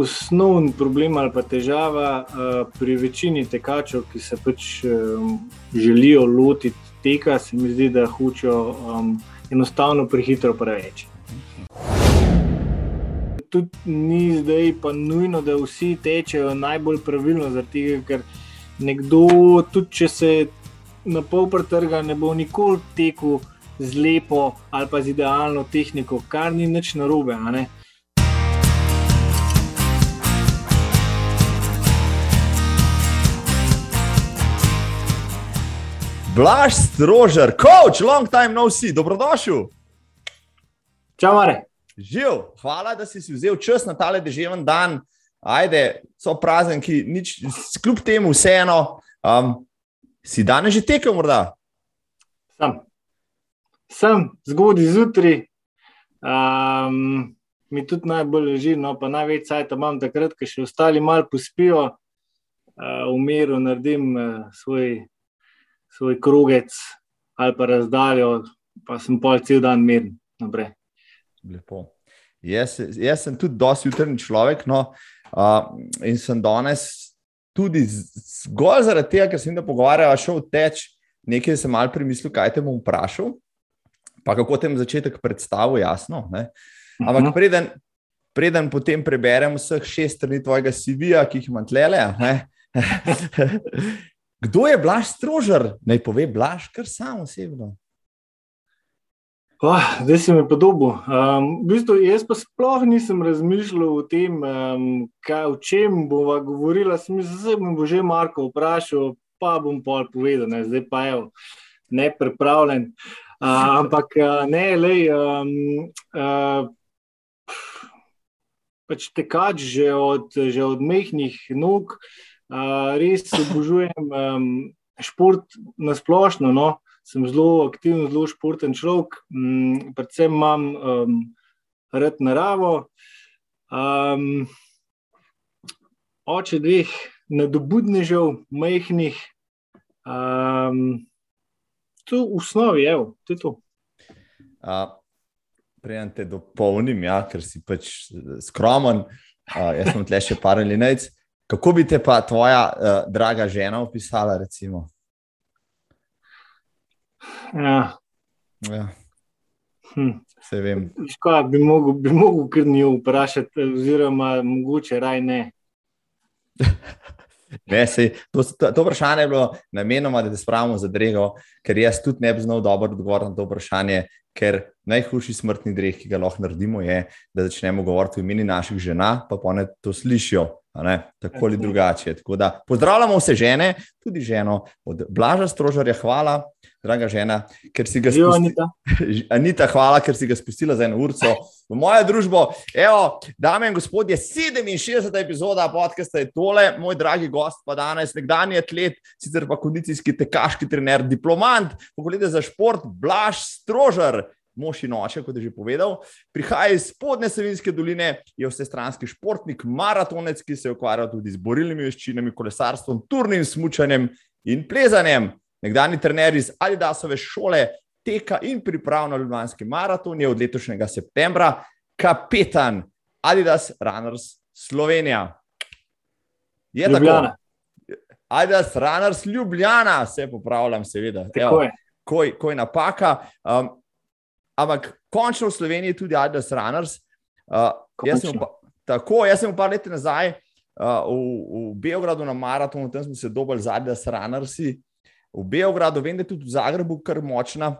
osnovni problem ali pa težava uh, pri večini tekačev, ki se pač um, želijo lotiti teka, se mi zdi, da hočejo um, enostavno prehitro preveč. Tudi ni zdaj pa nujno, da vsi tečejo najbolj pravilno, tega, ker nekdo, tudi če se na pol pretrga, ne bo nikoli tekel z lepo ali pa z idealno tehniko, kar ni nič narobe. Blaž strožer, coach, long time no see, dobrodošel. Čau, Mare. Živ, hvala, da si, si vzel čas na tale deževen dan. Ajde, so prazniki, nič, kljub temu vseeno. Um, si danes že tekel, morda? Sem, sem zgodaj zjutraj. Um, mi tudi najbolj leži, no pa največ sajta imam takrat, ko še ostali malo pospijo, uh, v miru naredim uh, svoj svoj krogec ali pa razdaljo, pa sem pol cel dan miren. Naprej. Lepo. Jaz, jaz sem tudi dosti jutrni človek no, uh, in sem danes tudi zgolj zaradi tega, ker sem se pogovarjal, šel teč, nekaj sem mal premislil, kaj te bom vprašal, pa kako te bom začetek predstavil, jasno. Ne? Ampak uh mhm. -huh. preden, preden potem preberem vseh šest strani tvojega CV-ja, ki jih imam tlele, Kdo je Blaž strožar? Naj pove Blaž, kar sam osebno. Oh, zdaj si me podobil. Um, v bistvu, jaz pa sploh nisem razmišljal o tem, um, kaj, o čem bova govorila. Zdaj me bo že Marko vprašal, pa bom pol povedal, ne, zdaj pa je ne pripravljen. Uh, ampak ne, le. Um, uh, pač tekač že od, že od mehkih nog, res obožujem um, šport na splošno. No. Sem zelo aktiven, zelo športen človek, um, predvsem imam um, rad naravo. Um, oče dveh nadobudnežev, majhnih, um, tu v osnovi je, to je to. Prej te dopolnim, ja, ker si pač skromen. Uh, jaz sem tle še par linijc. Kako bi te pa tvoja uh, draga žena opisala? Recimo? Ja. ja. Hm. Se vem. Škoda, bi mogel, bi mogel kar njo vprašati, oziroma mogoče raj ne. ne sej, to, to, to vprašanje je bilo namenoma, da te spravimo za drego, ker jaz tudi ne bi znal dobro odgovoriti na to vprašanje. Ker najhujši smrtni greh, ki ga lahko naredimo, je, da začnemo govoriti v imeni naših žena, pa pa ne to slišijo tako ali drugače. Tako da, pozdravljamo vse žene, tudi ženo od Blaža Strožarja. Hvala, draga žena, ker si ga spustila. Anita. Anita, hvala, ker si ga spustila za eno urco v mojo družbo. Evo, dame in gospodje, 67. epizoda podcasta je tole, moj dragi gost, pa danes nekdanji atlet, sicer pa kondicijski tekaški trener, diplomant, pogledaj za šport, Blaž Strožar mož in oče, kot je že povedal. Prihaja iz spodne Savinske doline, je vsestranski športnik, maratonec, ki se ukvarja tudi z borilnimi veščinami, kolesarstvom, turnim smučanjem in plezanjem. Nekdani trener iz Adidasove šole teka in priprav na Ljubljanski maraton je od letošnjega septembra kapetan Adidas Runners Slovenija. Je Ljubljana. tako? Adidas Runners Ljubljana, se popravljam, seveda. Ko je napaka. Um, ampak končno v Sloveniji tudi Adidas Runners. Uh, jaz sem pa, tako, jaz sem pa nekaj nazaj uh, v, v Beogradu na maratonu, tam smo se dobili z Adidas Runnersi. V Beogradu, vem, da je tudi v Zagrebu kar močna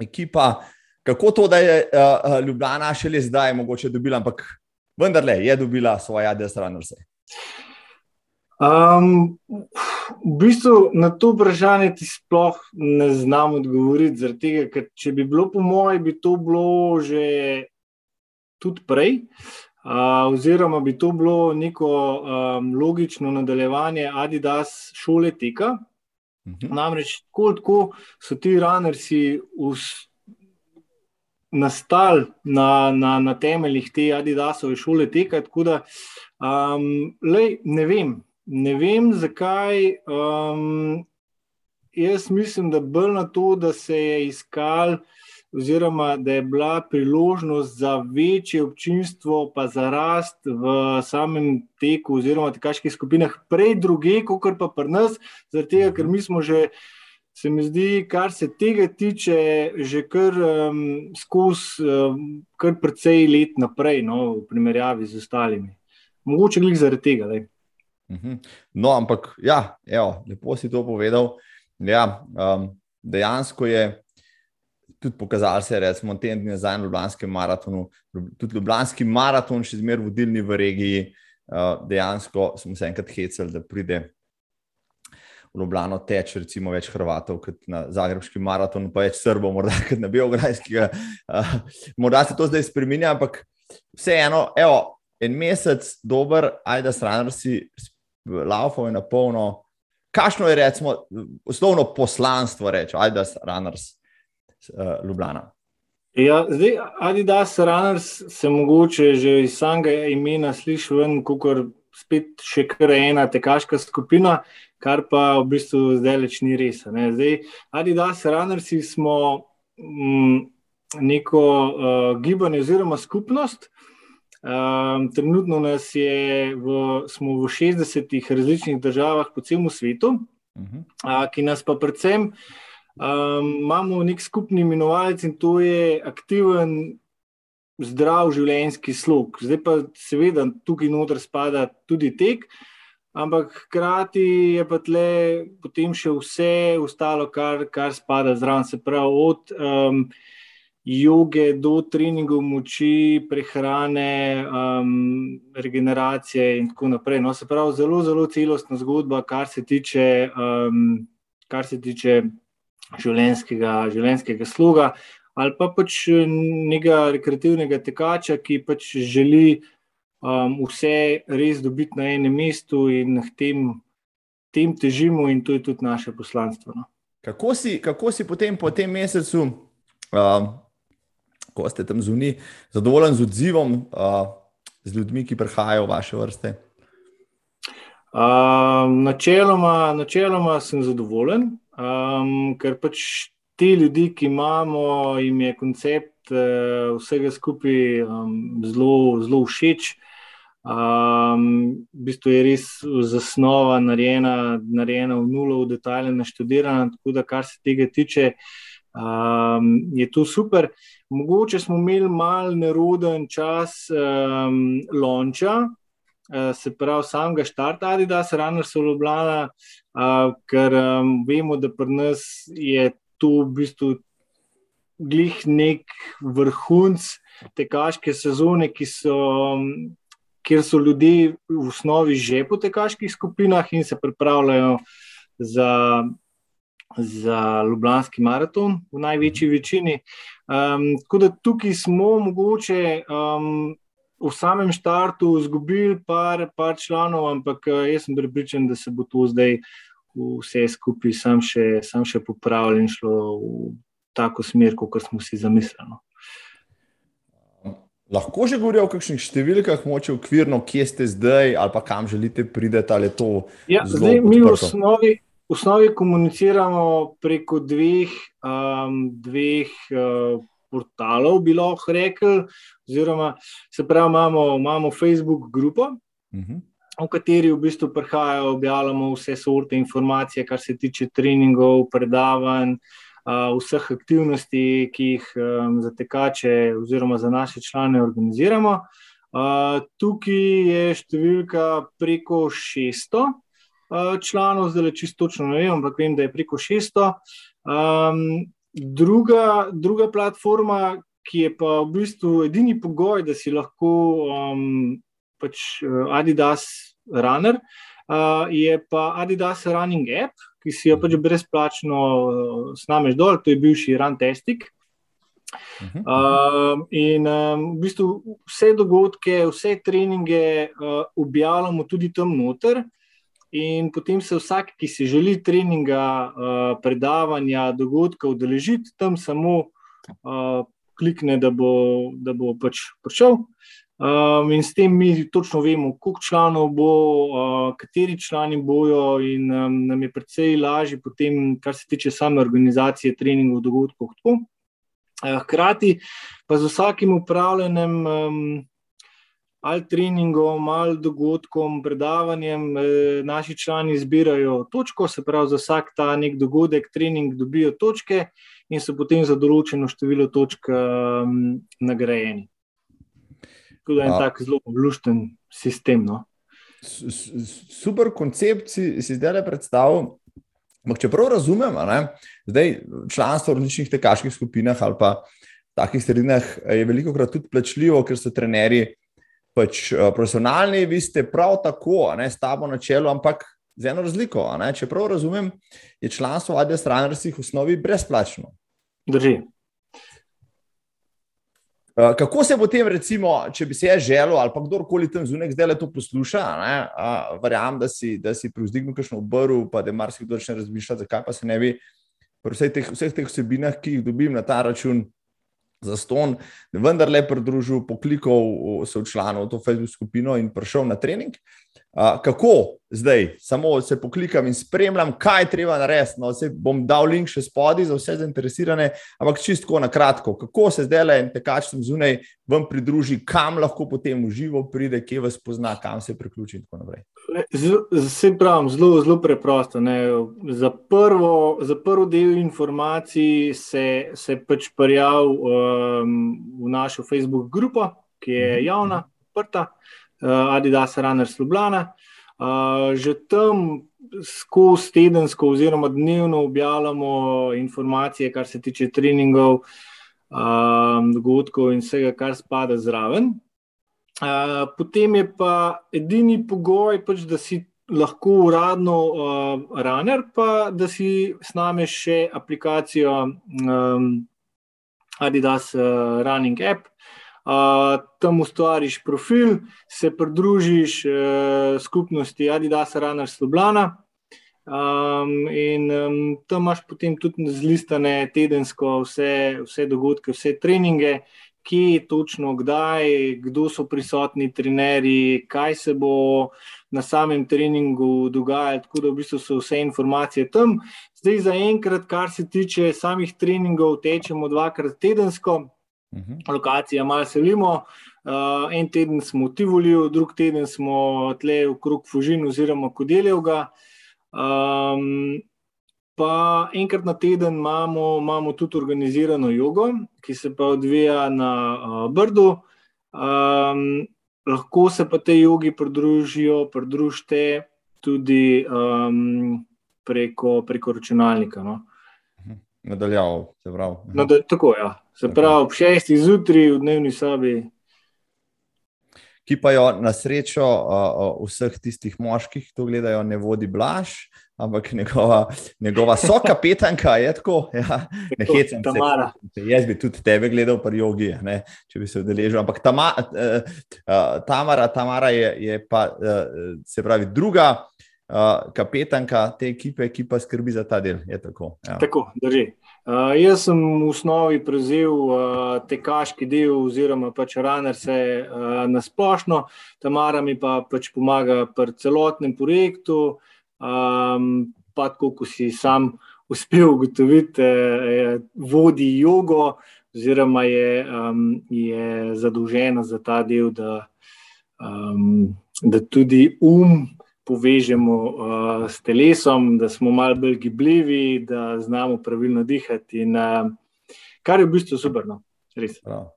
ekipa. Kako to, da je uh, Ljubljana še le zdaj mogoče dobila, ampak vendarle je dobila svoje Adidas Runners. Um, v bistvu na to vprašanje ti sploh ne znam odgovoriti. Tega, ker če bi bilo po mojem, bi to bilo že tudi prej, uh, oziroma bi to bilo neko um, logično nadaljevanje Adidas šole teka. Mhm. Namreč, tako so ti runnersi nastali na, na, na temeljih te Adidasove šole teka. Tako da, um, lej, ne vem. Ne vem, zakaj. Um, jaz mislim, da bolj na to, da se je iskal oziroma da je bila priložnost za večje občinstvo, pa za rast v samem teku, oziroma v tekaških skupinah, prej druge, kot pa pri nas, zaradi tega, ker mi smo že. Se mi zdi, kar se tega tiče, že kar um, skozi, um, kar precej let naprej, no, v primerjavi z ostalimi. Mogoče glih zaradi tega. Lej. Mhm. No, ampak, ja, evo, lepo si to povedal. Ja, um, dejansko je tudi pokazalo se, recimo, tem dni nazaj na Ljubljanskem maratonu, tudi Ljubljanski maraton, še zmeraj vodilni v regiji. Uh, dejansko smo se enkrat hecali, da pride v Ljubljano teč, recimo, več Hrvatov kot na Zagrebski maraton, pa več Srbov, morda kot na Beograjskega. Uh, morda se to zdaj spremenja, ampak vseeno, evo, en mesec dober, ajde, stranar si laufal je na polno. Kakšno je, recimo, osnovno poslanstvo, reče, ajde, runners, uh, Ljubljana. Ja, zdaj, Adidas Runners se mogoče že iz samega imena sliši ven, kot spet še kar ena tekaška skupina, kar pa v bistvu zdaj leč ni res. Ne. Zdaj, Adidas Runners smo m, mm, neko uh, gibanje oziroma skupnost. Um, trenutno nas je v, smo v 60 različnih državah po celem svetu, uh -huh. uh, ki nas pa predvsem uh, Um, imamo nek skupni imenovalec in to je aktiven, zdrav življenjski slog. Zdaj pa seveda tukaj noter spada tudi tek, ampak hkrati je pa tle potem še vse ostalo, kar, kar spada zraven. Se pravi, od um, joge do treningov moči, prehrane, um, regeneracije in tako naprej. No, se pravi, zelo, zelo celostna zgodba, kar se tiče. Um, kar se tiče življenjskega, življenjskega sloga, ali pa pač nekega rekreativnega tekača, ki pač želi um, vse res dobiti na enem mestu in tem, tem težimo, in to je tudi naše poslanstvo. No. Kako, si, kako si potem po tem mesecu, uh, ko ste tam zunaj, zadovoljen z odzivom, uh, z ljudmi, ki prihajajo v vaše vrste? Uh, načeloma, načeloma sem zadovoljen. Um, ker pač ti ljudi, ki imamo, jim je koncept uh, vsega skupaj um, zelo, zelo všeč. Um, v bistvu je res zasnova narejena, narejena v nulo, v detalje naštudirana. Tako da, kar se tega tiče, um, je to super. Mogoče smo imeli mal neroden čas um, lonča, uh, se pravi, samega štarta, ali da se rano so ljubljena, ker um, vemo, da pri nas je to v bistvu glih nek vrhunc tekaške sezone, so, um, kjer so ljudje v osnovi že po tekaških skupinah in se pripravljajo za. Za Ljubljanski maraton, v največji večini. Um, tako da tukaj smo, mogoče, um, v samem startu, izgubili par, par članov, ampak jaz sem pripričan, da se bo to zdaj vse skupaj sam še, sam še popravili in šlo v tako smer, kot smo si zamislili. No. Lahko že govorijo o kakšnih številkah, moče ukvirno, kje ste zdaj ali pa kam želite priti ali to? Ja, zdaj mi v osnovi, v osnovi komuniciramo preko dveh, um, dveh uh, portalov, bi lahko rekli. Oziroma, se pravi, imamo, imamo Facebook grupo. Uh mhm. -huh v kateri v bistvu prihajajo, objavljamo vse sorte informacije, kar se tiče treningov, predavanj, vseh aktivnosti, ki jih za tekače oziroma za naše člane organiziramo. Tukaj je številka preko 600 članov, zdaj le čisto točno ne vem, ampak vem, da je preko 600. Druga, druga platforma, ki je pa v bistvu edini pogoj, da si lahko um, pač uh, Adidas Runner, uh, je pa Adidas Running App, ki si jo pač brezplačno uh, snameš dol, to je bivši Runtastic. Uh, in um, v bistvu vse dogodke, vse treninge uh, objavljamo tudi tam noter. In potem se vsak, ki si želi treninga, uh, predavanja, dogodka udeležiti, tam samo uh, klikne, da bo, da bo pač prišel. Um, in s tem mi točno vemo, koliko članov bo, uh, kateri člani bojo, in um, nam je precej lažje, potem, kar se tiče same organizacije treningov, dogodkov. Tako. Hkrati pa z vsakim upravljanjem um, ali treningom, ali dogodkom, predavanjem, eh, naši člani zbirajo točko, se pravi, za vsak ta nek dogodek, trening, dobijo točke in so potem za določeno število točk um, nagrajeni. Tako da je en tak zelo oblušten sistem. No? Super koncept si, si zdaj le predstavljal. Če prav razumem, ne, zdaj članstvo v različnih tekaških skupinah ali pa takih sredinah je veliko krat tudi plačljivo, ker so trenerji pač uh, profesionalni, vi ste prav tako, ne, s tabo na čelu, ampak z eno razliko. Če prav razumem, je članstvo v Adidas Runnersih v osnovi brezplačno. Drži. Uh, kako se potem, recimo, če bi se jaz želel, ali pa kdorkoli tam zunaj zdaj le to posluša, uh, verjamem, da si, si privzdignil kakšno obrv, pa da marsikdo začne razmišljati, zakaj pa se ne bi pri vseh teh, vseh teh vsebinah, ki jih dobim na ta račun, za ston, vendar le pridružil, poklikal se v člano v to Facebook skupino in prišel na trening. Kako zdaj, samo se poklikam in spremljam, kaj treba narediti. No, bom dal link še spodaj za vse zainteresirane, ampak čisto na kratko, kako se zdaj le en tekač tam zunaj vam pridruži, kam lahko potem v živo pride, kje vas pozna, kam se priključi in tako naprej. Vse pravim, zelo, zelo preprosto. Za prvo, za prvo del informacij se, se pač prijav um, v našo Facebook grupo, ki je mhm. javna, odprta, uh, Adidas Runners Ljubljana. Uh, že tam skozi tedensko oziroma dnevno objavljamo informacije, kar se tiče treningov, um, dogodkov in vsega, kar spada zraven potem je pa edini pogoj, pač, da si lahko uradno uh, runner, pa da si snameš še aplikacijo um, Adidas uh, Running App. Tam ustvariš profil, se pridružiš uh, skupnosti Adidas Runners Ljubljana. Um, in um, tam imaš potem tudi zlistane tedensko vse, vse dogodke, vse treninge, kje točno, kdaj, kdo so prisotni trenerji, kaj se bo na samem treningu dogajalo. Tako da v bistvu so vse informacije tam. Zdaj, za enkrat, kar se tiče samih treningov, tečemo dvakrat tedensko. -huh. lokacija malo selimo. Uh, en teden smo v Tivoliu, drug teden smo tle v krug Fužin oziroma Kodeljevga. Um, Pa enkrat na teden imamo, imamo tudi organizirano jogo, ki se pa odvija na uh, Brdu. Um, lahko se pa te jogi pridružijo, pridružite tudi um, preko, preko računalnika. No. Mhm. Nadaljavo, se pravi. Nadal, tako. Ja. Se pravi, ob šestih zjutraj v dnevni sobi ki pa jo na srečo uh, vseh tistih moških, ki to gledajo, ne vodi blaž, ampak njegova, njegova sokapetanka je tako. Ja, ne hecam se. Jaz bi tudi tebe gledal, pa jogi, ne, če bi se udeležil. Ampak tama, uh, uh, Tamara, Tamara je, je pa, uh, se pravi, druga. Uh, kapetanka te ekipe, ki pa skrbi za ta del. Tako, ja. tako, drži. Uh, jaz sem v osnovi prevzel uh, tekaški del, oziroma pač runner se uh, na splošno, Tamara mi pa pač pomaga pri celotnem projektu. Um, pa tako, ko si sam uspel ugotoviti, uh, vodi jogo, oziroma je, um, je zadolžena za ta del, da, um, da tudi um povežemo uh, s telesom, da smo malo bolj gibljivi, da znamo pravilno dihati. In, uh, kar je v bistvu super. No? Prav.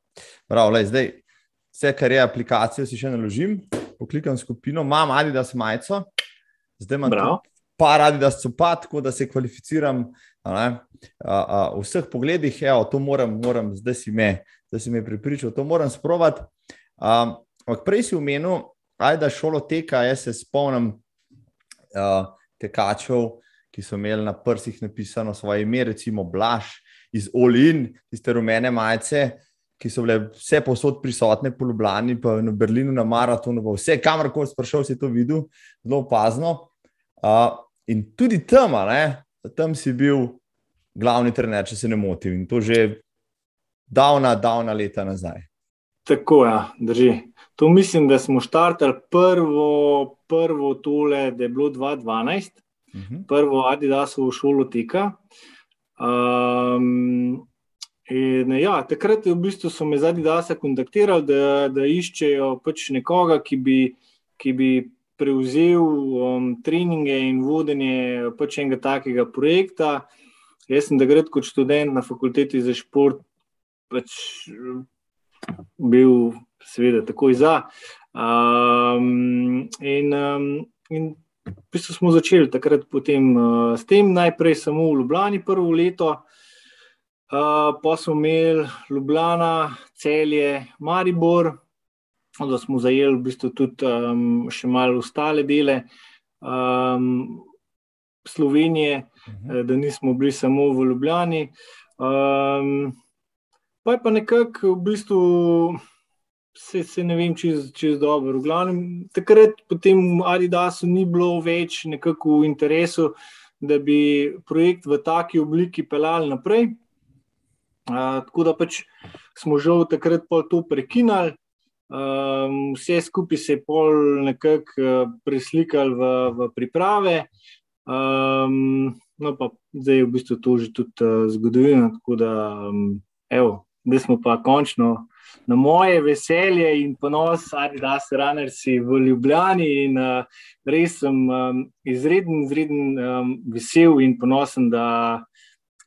Prav, lej, zdaj, vse, kar je aplikacija, si še naložim, poklikam skupino, imam ali da sem majico, zdaj imam pa radi, da so pa tako, da se kvalificiram. A, a, v vseh pogledih, evo, to moram, moram zdaj si me, zdaj si me pripričal, to moram sprovat. Ampak prej si omenil, Ajda šolo teka, jaz se spomnim uh, tekačev, ki so imeli na prsih napisano svoje ime, recimo Blaž iz Olin, tiste rumene majice, ki so bile vse posod prisotne po Ljubljani, pa v Berlinu na maratonu, vse kamorkoli sprašal, si to videl, zelo opazno. Uh, in tudi tam, ne, tam si bil glavni trener, če se ne motim, in to že davna, davna leta nazaj. Tako je, ja, drži. To mislim, da smo štartali prvo, prvo tole, da je bilo 2012, uh -huh. prvo Adidasovo šolo teka. Um, In, ja, takrat v bistvu so me zadnji dan kontaktirali, da, da iščejo pač nekoga, ki bi, ki bi prevzel um, treninge in vodenje pač enega takega projekta. Jaz sem takrat kot študent na fakulteti za šport pač bil, seveda, takoj za. Um, in, um, in v bistvu smo začeli takrat potem, uh, s tem, najprej samo v Ljubljani, prvo leto. Uh, pa smo imeli Ljubljana, celje, Maribor, da smo zajeli v bistvu tudi um, še malo ostale dele um, Slovenije, mhm. -huh. da nismo bili samo v Ljubljani. Um, pa je pa nekako v bistvu. Se, se ne vem, če je dobro. Glavnem, takrat, potem, Adidasu ni bilo več nekako v interesu, da bi projekt v taki obliki peljali naprej tako da pač smo žal takrat to prekinili. Um, vse skupaj se je pol nekako uh, preslikali v, v priprave, um, no pa zdaj je v bistvu to že tudi uh, zgodovina. Tako da, um, evo, zdaj smo pa končno na moje veselje in ponos, da se ranerci v Ljubljani in uh, res sem um, izreden, izreden um, vesel in ponosen, da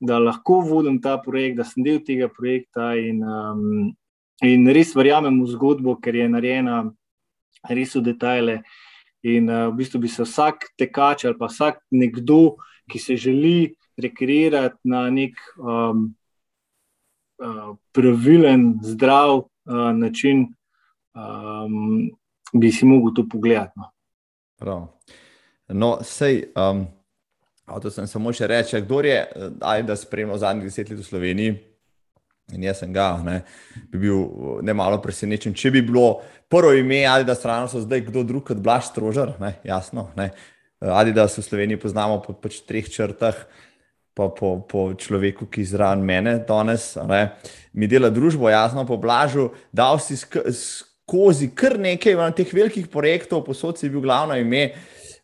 da lahko vodim ta projekt, da sem del tega projekta in, um, in res verjamem v zgodbo, ker je narejena res v detajle. In uh, v bistvu bi se vsak tekač ali pa vsak nekdo, ki se želi rekreirati na nek um, pravilen, zdrav uh, način, um, bi si mogel to pogledati. No, no sej. Um... To sem samo še reče, kdo je, aj da spremljal zadnjih deset let v Sloveniji. In jaz sem ga, ne, bi bil ne malo presenečen, če bi bilo prvo ime ali da strano so zdaj kdo drug kot Blaž Strožar, ne, jasno. Ne, ali da se v Sloveniji poznamo po pač treh črtah, pa po, po človeku, ki zraven mene danes, ne, mi dela družbo, jasno, po Blažu, dal si skozi kar nekaj teh velikih projektov, posod si bil glavno ime,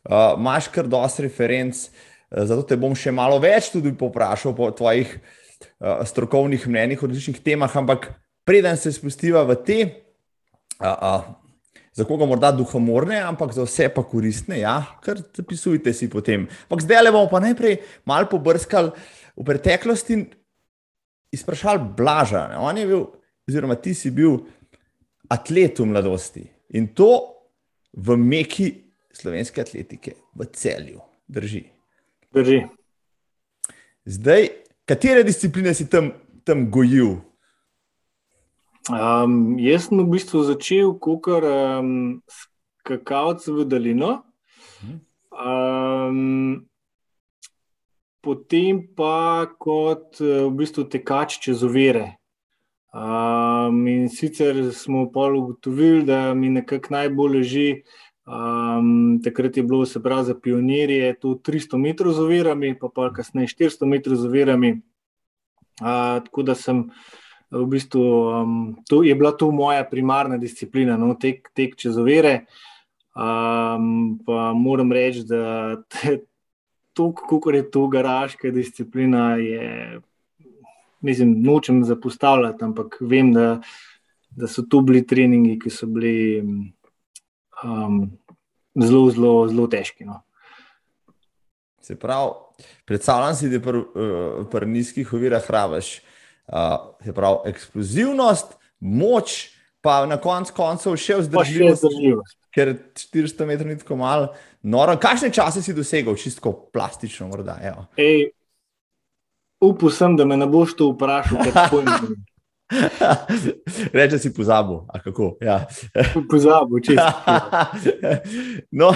uh, imaš kar dosti referenc. Zato te bom še malo več tudi poprašal po tvojih uh, strokovnih mnenjih o različnih temah, ampak preden se spustiva v te, uh, uh, za koga morda duhomorne, ampak za vse pa koristne, ja, kar zapisujte si potem. Ampak zdaj le bomo pa najprej malo pobrskali v preteklosti in izprašali Blaža. Ne? On je bil, oziroma ti si bil atlet v mladosti in to v meki slovenske atletike, v celju, drži. Drži. Zdaj, katere discipline si tam, tam gojil? Um, jaz sem v bistvu začel kot um, skakavc v Dalino, um, potem pa kot v bistvu tekač čez ovire. Um, in sicer smo pa ugotovili, da mi nekako najbolj leži Um, takrat je bilo, se pravi, za pionirje to 300 metrov z ovirami, pa pa kasneje 400 metrov z ovirami. Uh, tako da sem v bistvu, um, to je bila to moja primarna disciplina, no, tek, tek čez ovire. Um, pa moram reči, da to, kako je to garaška disciplina, je, mislim, nočem zapostavljati, ampak vem, da, da so to bili treningi, ki so bili um, zelo, zelo, zelo težki. No. Se pravi, predstavljam si, da pri pr nizkih ovirah rabiš uh, eksplozivnost, moč, pa na koncu koncev še vzdržljivost. Ker 400 metrov ni tako malo, noro. Kakšne čase si dosegel, čisto plastično? Upam sem, da me ne boš to vprašal, kako je to. Reče si pozabil, a kako? Ja. Pozabil, če si. no,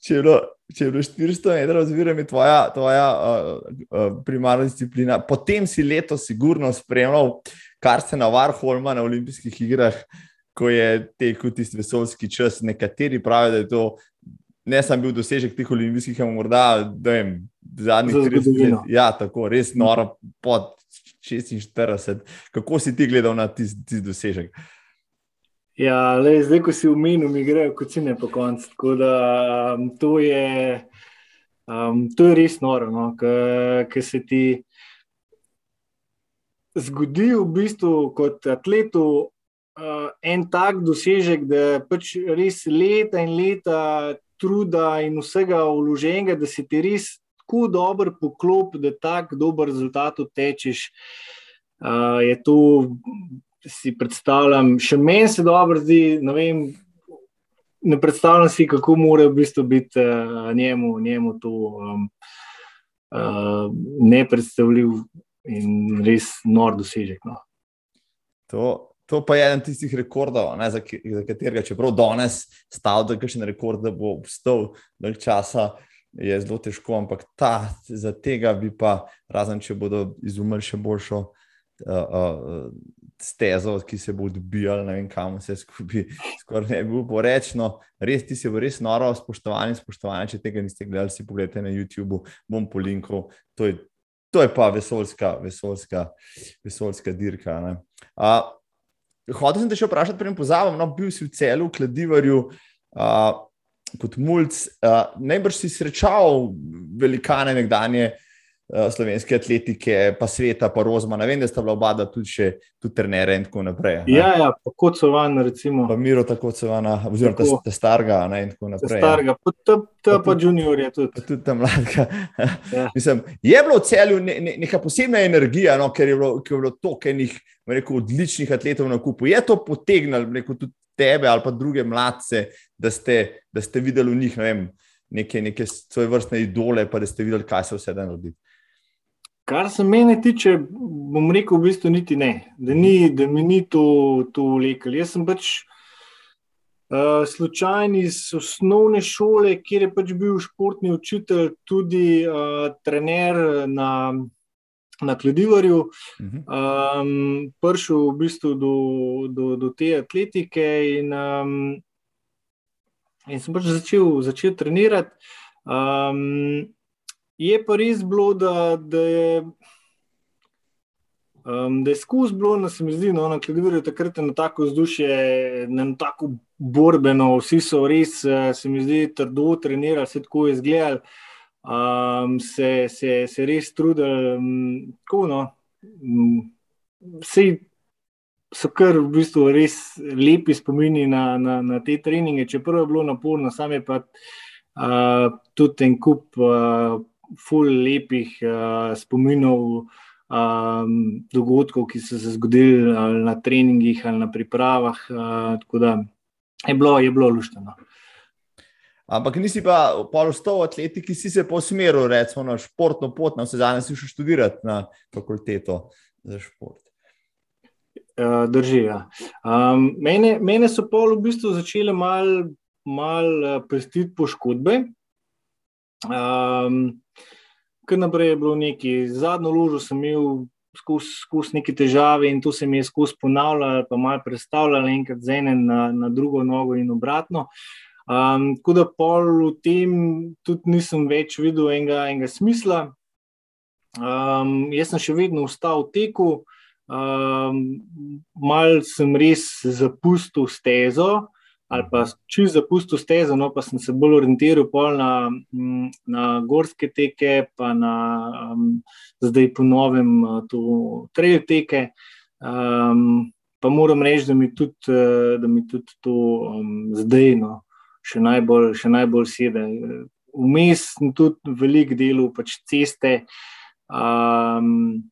če je bilo, če je bilo 400 metrov, oziroma tvoja, tvoja uh, uh, primarna disciplina, potem si letos sigurno spremljal, kar se na Varholma na olimpijskih igrah, ko je tekel tisti vesoljski čas. Nekateri pravijo, da je to ne samo bil dosežek teh olimpijskih, ampak morda zadnjih 30 let. Ja, tako res noro pod 46. Kako si ti gledal na tisti tis dosežek? Ja, le, zdaj, ko si v menu, mi grejo kot cene po koncu. Tako da um, to, je, um, to je res noro, no, ker se ti zgodi v bistvu kot atletu uh, en tak dosežek, da pač res leta in leta truda in vsega vloženega, da si ti res tako dober poklop, da tako dober rezultat tečeš. Uh, je to, si predstavljam, še meni se dobro zdi. Ne, vem, ne predstavljam si, kako mora v bistvu biti uh, njemu, njemu to um, uh, nepredstavljiv in res nor dosežek. No. To, to pa je eden tistih rekordov, ne, za, za katerega, čeprav danes stavlja, da je še en rekord, da bo obstal dolg časa. Je zelo težko, ampak ta, za tega bi pa, razen če bodo izumili še boljšo uh, stezo, ki se bo odbijala, ne vem, kam se skupaj, skoraj ne bi bilo rečno. Res ti bo res noro, spoštovani, spoštovani, če tega niste gledali, si pogledajte na YouTube, bom po linku. To je to je pa vesoljska, vesoljska, vesoljska dirka. Uh, Hotel sem te še vprašati, preden pozabim, no, bil si v celu, v Kladivarju, uh, kot mulj. Uh, najbrž si srečal velikane nekdanje uh, slovenske atletike, pa sveta, pa Rozmana. Vem, da sta bila oba tudi, še, tudi trenere in tako naprej. Ne? Ja, ja, kot so van, recimo. Pa Miro, tako so van, oziroma tako. te starga ne, in tako naprej. Starga, pa ta, ta pa, pa junior je tudi. Tudi ta mladka. Ja. Mislim, je bilo v celju ne, ne, neka posebna energija, no, ker je bilo, bilo toliko enih odličnih atletov na kupu. Je to potegnilo tudi tebe ali pa druge mladce, da ste, da ste videli v njih ne vem, neke, neke svoje vrstne idole, pa da ste videli, kaj se vse da narediti. Kar se mene tiče, bom rekel, v bistvu niti ne, da, ni, da mi ni to, to vlekel. Jaz sem pač uh, slučajen iz osnovne šole, kjer je pač bil športni učitelj, tudi uh, trener na, na Kladivarju. Um, Prišel v bistvu do, do, do te atletike in, um, in sem pač začel, začel trenirati. Um, Je pa res bilo, da, da je. Um, da je skozi bilo, da se mi zdi, no, da je takrat na tako vzdušje, na tako borbeno, vsi so res, eh, se mi zdi, trdo trenirali, vse tako je izgledalo, um, se, se, se res trudili. Um, tako, no, um, vsi so kar v bistvu res lepi spomini na, na, na te treninge, čeprav je bilo naporno, sam je pa uh, tudi en kup. Uh, ful lepih uh, spominov, um, dogodkov, ki so se zgodili na treningih ali na pripravah. Uh, tako da je bilo, je bilo lušteno. Ampak nisi pa pol vstal v atletiki, si se posmeril, recimo na športno pot, na vse zadnje si šel študirati na fakulteto za šport. Drži. Ja. Um, mene, mene so pol v bistvu začele malo mal prestiti poškodbe. Um, kar naprej je bilo neki, zadnjo ložo sem imel skus neke težave in to se mi je skozi ponavljalo, pa malo predstavljalo, enkrat z ene na, na drugo nogo in obratno. Um, tako da pol v tem tudi nisem več videl enega, enega smisla. Um, jaz sem še vedno ostal v teku, um, mal sem res zapustil stezo ali pa čez zapustil stezo, no pa sem se bolj orientiral na, mm, na gorske teke, pa na um, zdaj po novem uh, to trail teke. Um, pa moram reči, da mi tudi, uh, da mi tudi to um, zdaj no, še, najbolj, še najbolj sedi. Vmes sem tudi velik del pač ceste. Um,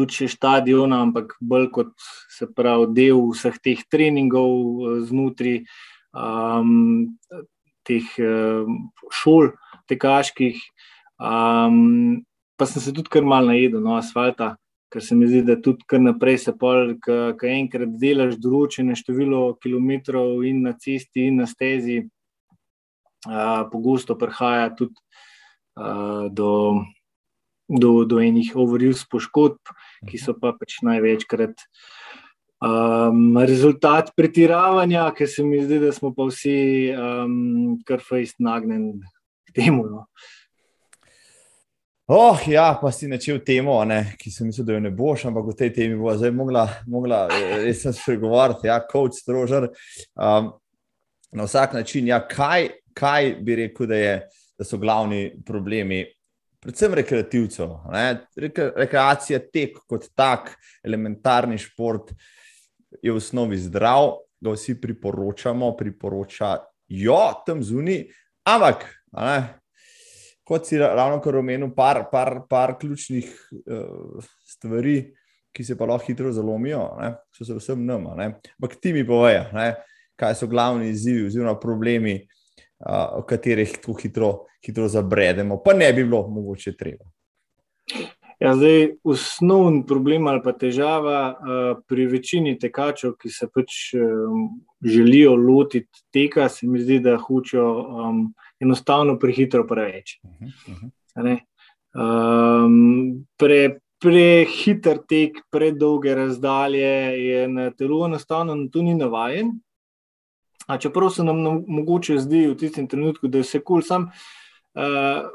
tudi še stadiona, ampak bolj kot se pravi del vseh teh treningov eh, znotraj um, teh um, šol, tekaških. Um, pa sem se tudi kar mal najedel, no, asfalta, ker se mi zdi, da tudi kar naprej se pol, ki enkrat delaš določene število kilometrov in na cesti in na stezi, uh, pogosto prihaja tudi uh, do do, do enih overuse poškodb, ki so pa pač največkrat um, rezultat pretiravanja, ker se mi zdi, da smo pa vsi um, kar fejst nagnjeni k temu. No. Oh, ja, pa si načel temo, ne, ki sem mislil, da jo ne boš, ampak v tej temi bo zdaj mogla, mogla res spregovoriti, ja, kot strožar. Um, na vsak način, ja, kaj, kaj bi rekel, da, je, da so glavni problemi predvsem rekreativcev. Reke, rekreacija, tek kot tak, elementarni šport je v osnovi zdrav, ga vsi priporočamo, priporočajo tam zunaj, ampak. Kot si ravno kar omenil, par, par, par ključnih uh, stvari, ki se pa lahko hitro zalomijo, ne? so se vsem nama. Ampak ti mi povejo, kaj so glavni izzivi oziroma problemi, uh, o katerih tako hitro, hitro zabredemo, pa ne bi bilo mogoče treba. Ja, zdaj, osnovni problem ali pa težava pri večini tekačev, ki se pač um, želijo lotiti teka, se mi zdi, da hočejo um, enostavno prehitro preveč. Uh -huh. um, pre, prehiter tek, predolge razdalje je na telo enostavno to ni navaden. A čeprav se nam mogoče zdi v tistem trenutku, da je vse kul, cool, sam. Uh,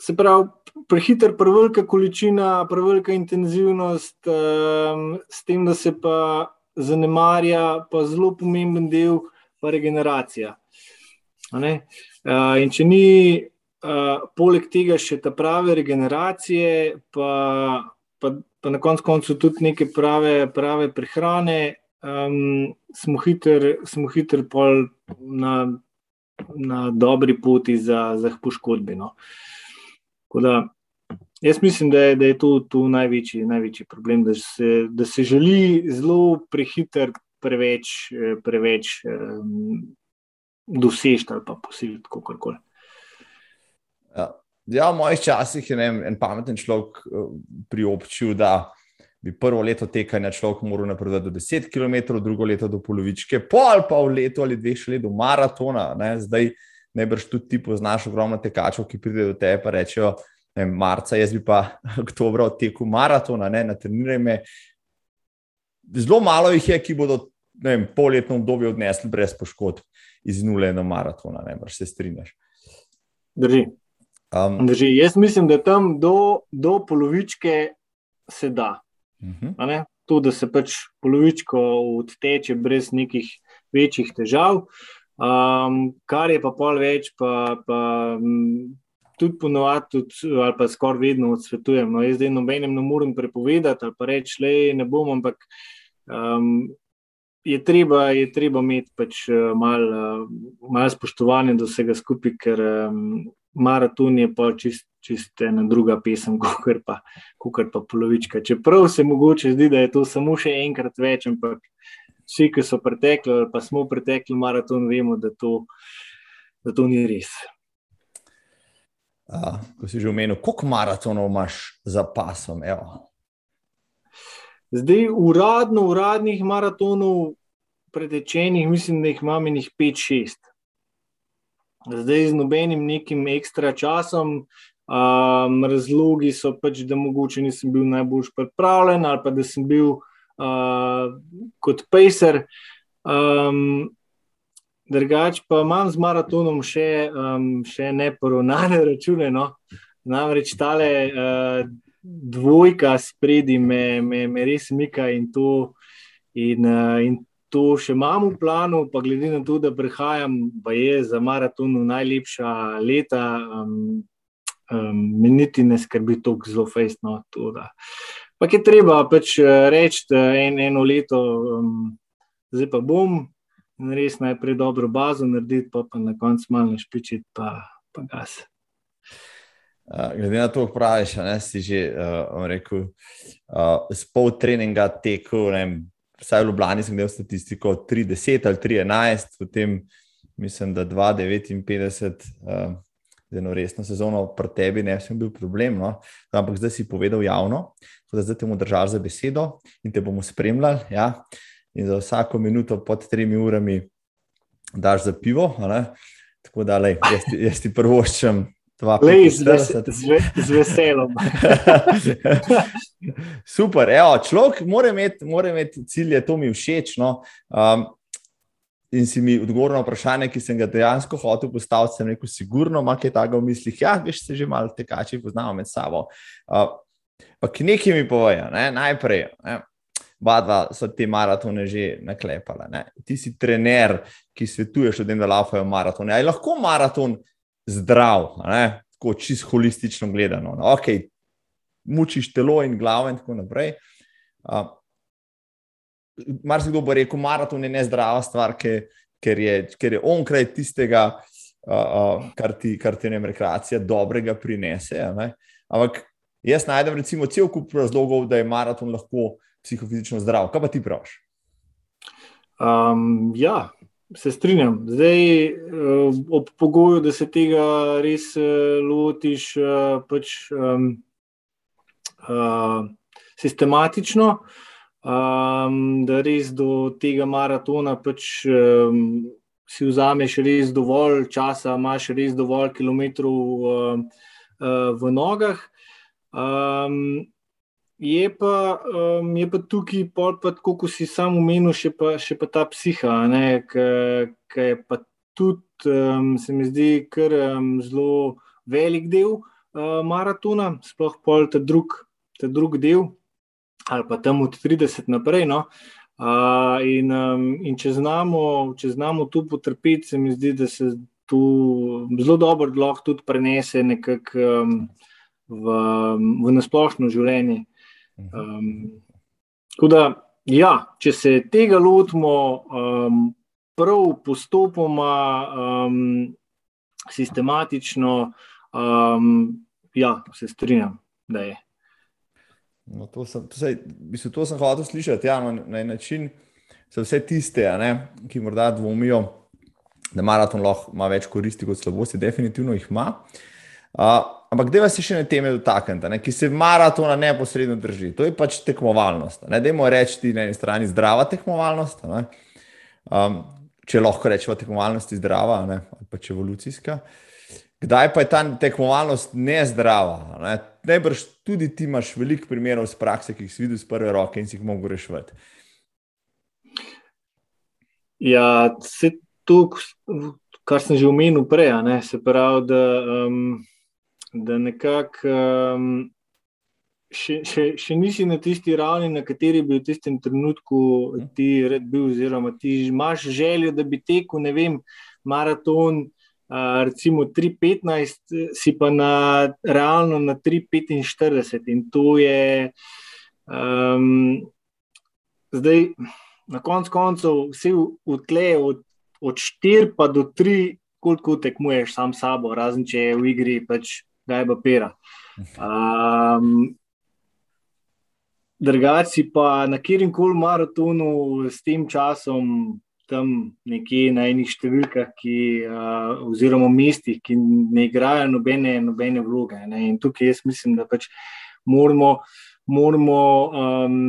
se pravi, prehiter, prevelika količina, prevelika intenzivnost, um, s tem, da se pa zanemarja, pa zelo pomemben del, pa regeneracija. Uh, in če ni uh, poleg tega še ta prave regeneracije, pa, pa, pa na koncu koncu tudi neke prave, prave prehrane, um, smo hiter pol na, na dobri poti za, za poškodbe. No. Da, jaz mislim, da je, da je to, to največji, največji problem, da se, da se želi zelo prehiter, preveč, preveč um, doseči ali pa posiliti kako koli. Ja. ja, v mojih časih je ne, en pameten človek eh, priobčil, da bi prvo leto tekanja človek moral napredovati do 10 km, drugo leto do polovičke, pol pa v letu ali dveh še do maratona. Ne, zdaj, najbrž tudi ti poznaš ogromno tekačev, ki pridejo do tebe in rečejo, ne, marca, jaz bi pa oktobra odtekel maratona, ne, na treniraj me. Zelo malo jih je, ki bodo vem, polletno obdobje odnesli brez poškodb iz nule na maratona, ne, brž se strinjaš. Drži. Um, Drži. Jaz mislim, da tam do, do polovičke se da. Uh mhm. -huh. To, da se pač polovičko odteče brez nekih večjih težav. Um, kar je pa pol več, pa, pa tudi ponovadi, ali pa skoraj vedno odsvetujem. No, jaz zdaj nobenem ne morem prepovedati ali pa reči, da ne bom, ampak um, je, treba, je treba imeti pač malo mal spoštovanja do vsega skupaj, ker um, maraton je pa čist, čist ena druga pesem, kot pa, pa polovička. Čeprav se mogoče zdi, da je to samo še enkrat več, ampak vsi, ki so pretekli, ali pa smo pretekli maraton, vemo, da to, da to ni res. A, ko si že omenil, koliko maratonov imaš za pasom? Evo. Zdaj, uradno, uradnih maratonov, pretečenih, mislim, da jih imam jih 5-6. Zdaj, z nobenim nekim ekstra časom, um, razlogi so pač, da mogoče nisem bil najbolj pripravljen ali pa da sem bil uh, kot Pacer. Um, drugač pa imam z maratonom še, um, še neporovnane račune. No? Namreč tale uh, dvojka spredi me, me, me res mika in to. In, uh, in to še imam v planu, pa glede na to, da prihajam, pa je za maraton najlepša leta, um, um, meniti ne skrbi tako zelo fejstno. Pa je treba pač eh, reči, en, eno leto, um, zdaj pa bom res najprej dobro bazo narediti, pa, pa na koncu malo špičiti, pa, pa gas. Uh, glede na to, kar praviš, ne, si že uh, rekel, uh, s pol treninga tekel, ne, vsaj v Ljubljani sem imel statistiko 3-10 ali 3-11, potem mislim, da 2-59. Uh, z eno resno sezono, pri tebi ne bi bil problem. No? Ampak zdaj si povedal javno, da zdaj te bomo držali za besedo in te bomo spremljali. Ja? In za vsako minuto pod tremi urami daš za pivo. Tako da, lej, jaz, ti, jaz ti prvoščam. Lej, z, z, z veseljem. Super, evo, človek mora imeti, mora imeti cilje, to mi všeč. No. Um, in si mi odgovoril na vprašanje, ki sem ga dejansko hotel postaviti, sem rekel, sigurno ima kaj takega v mislih. Ja, veš, se že malo tekači poznamo med sabo. Uh, pa nekaj mi povejo, ne? najprej. Ne? Dva so te maratone že naklepala. Ne? Ti si trener, ki svetuješ ljudem, da laufajo maratone. Je lahko maraton zdrav? tako čisto holistično gledano. No, ok, mučiš telo in glavo in tako naprej. Uh, Mar se kdo bo rekel, maraton je nezdrava stvar, ker, ker, je, ker je onkraj tistega, uh, uh, kar ti, kar ti ne rekreacija dobrega prinese. Ampak jaz najdem recimo cel kup razlogov, da je maraton lahko psihofizično zdrav. Kaj pa ti praviš? Um, ja, se strinjam. Zdaj, eh, ob pogoju, da se tega res eh, lotiš eh, pač, um, uh, sistematično, um, da res do tega maratona pač, um, si vzameš res dovolj časa, imaš res dovolj kilometrov uh, uh, v nogah. Um, Je pa, um, je pa tukaj, kot si sam omenil, še, še pa ta psiha, ki je pa tudi, um, se mi zdi, kar um, zelo velik del uh, maratona, sploh pol ta drug, ta drug del, ali pa tam od 30 naprej. No. Uh, in, um, in če, znamo, če znamo tu potrpeti, se mi zdi, da se tu zelo dobro lahko tudi prenese nekako um, v, v nasplošno življenje. Um, da, ja, če se tega lotimo um, prav postopoma, um, sistematično, um, ja, se strinjam, da je. No, to, sem, to, sej, mislim, to sem hotel slišati. Ja, no, na en način so vse tiste, ne, ki morda dvomijo, da maraton lahko ima več koristi kot slabosti, definitivno jih ima. Uh, ampak da se še ne teme dotaknete, ki se maratona neposredno drži. To je pač tekmovalnost. Ne dajmo reči na eni strani zdrava tekmovalnost, um, če lahko rečemo tekmovalnost zdrava, ne? ali pač evolucijska. Kdaj pa je ta tekmovalnost nezdrava? Ne? Najbrž tudi ti imaš veliko primerov iz prakse, ki jih si videl iz prve roke in si jih mogel rešiti. Ja, se to, kar sem že omenil prej, se pravi, da um, da nekako um, še, še, še nisi na tisti ravni, na kateri bi v tistem trenutku ti red bil, oziroma ti imaš željo, da bi tekel, ne vem, maraton. Uh, recimo 3,15, si pa na, realno na 3,45, in to je um, zdaj, na koncu koncev, vse v tle, od, od 4 pa do 3, koliko tekmuješ sam s sabo, razen če je v igri pač kaj pa pera. Um, Drugači pa na kjerem koli maratonu s tem časom, tam nekje na enih številkah, ki, uh, oziroma mestih, ki ne igrajo nobene, nobene vloge. Ne. In tukaj jaz mislim, da pač moramo, moramo um,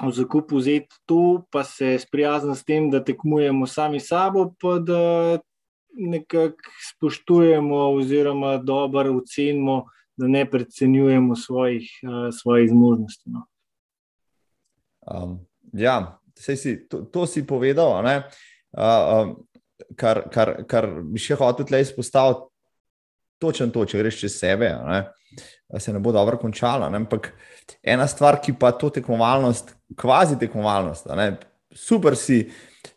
v zakup vzeti to, pa se sprijazniti s tem, da tekmujemo sami sabo, pa da nekako spoštujemo, oziroma dobro ocenimo, da ne precenjujemo svojih, uh, svojih zmožnosti. No. Um, ja, si, to, to si povedal. Uh, um, kar, kar, kar bi še hotel tukaj izpostaviti, točno to, če greš čez sebe, ne, se ne bo dobro končalo. Ne, ampak ena stvar, ki pa to tekmovalnost, kvazi tekmovalnost, ne, super si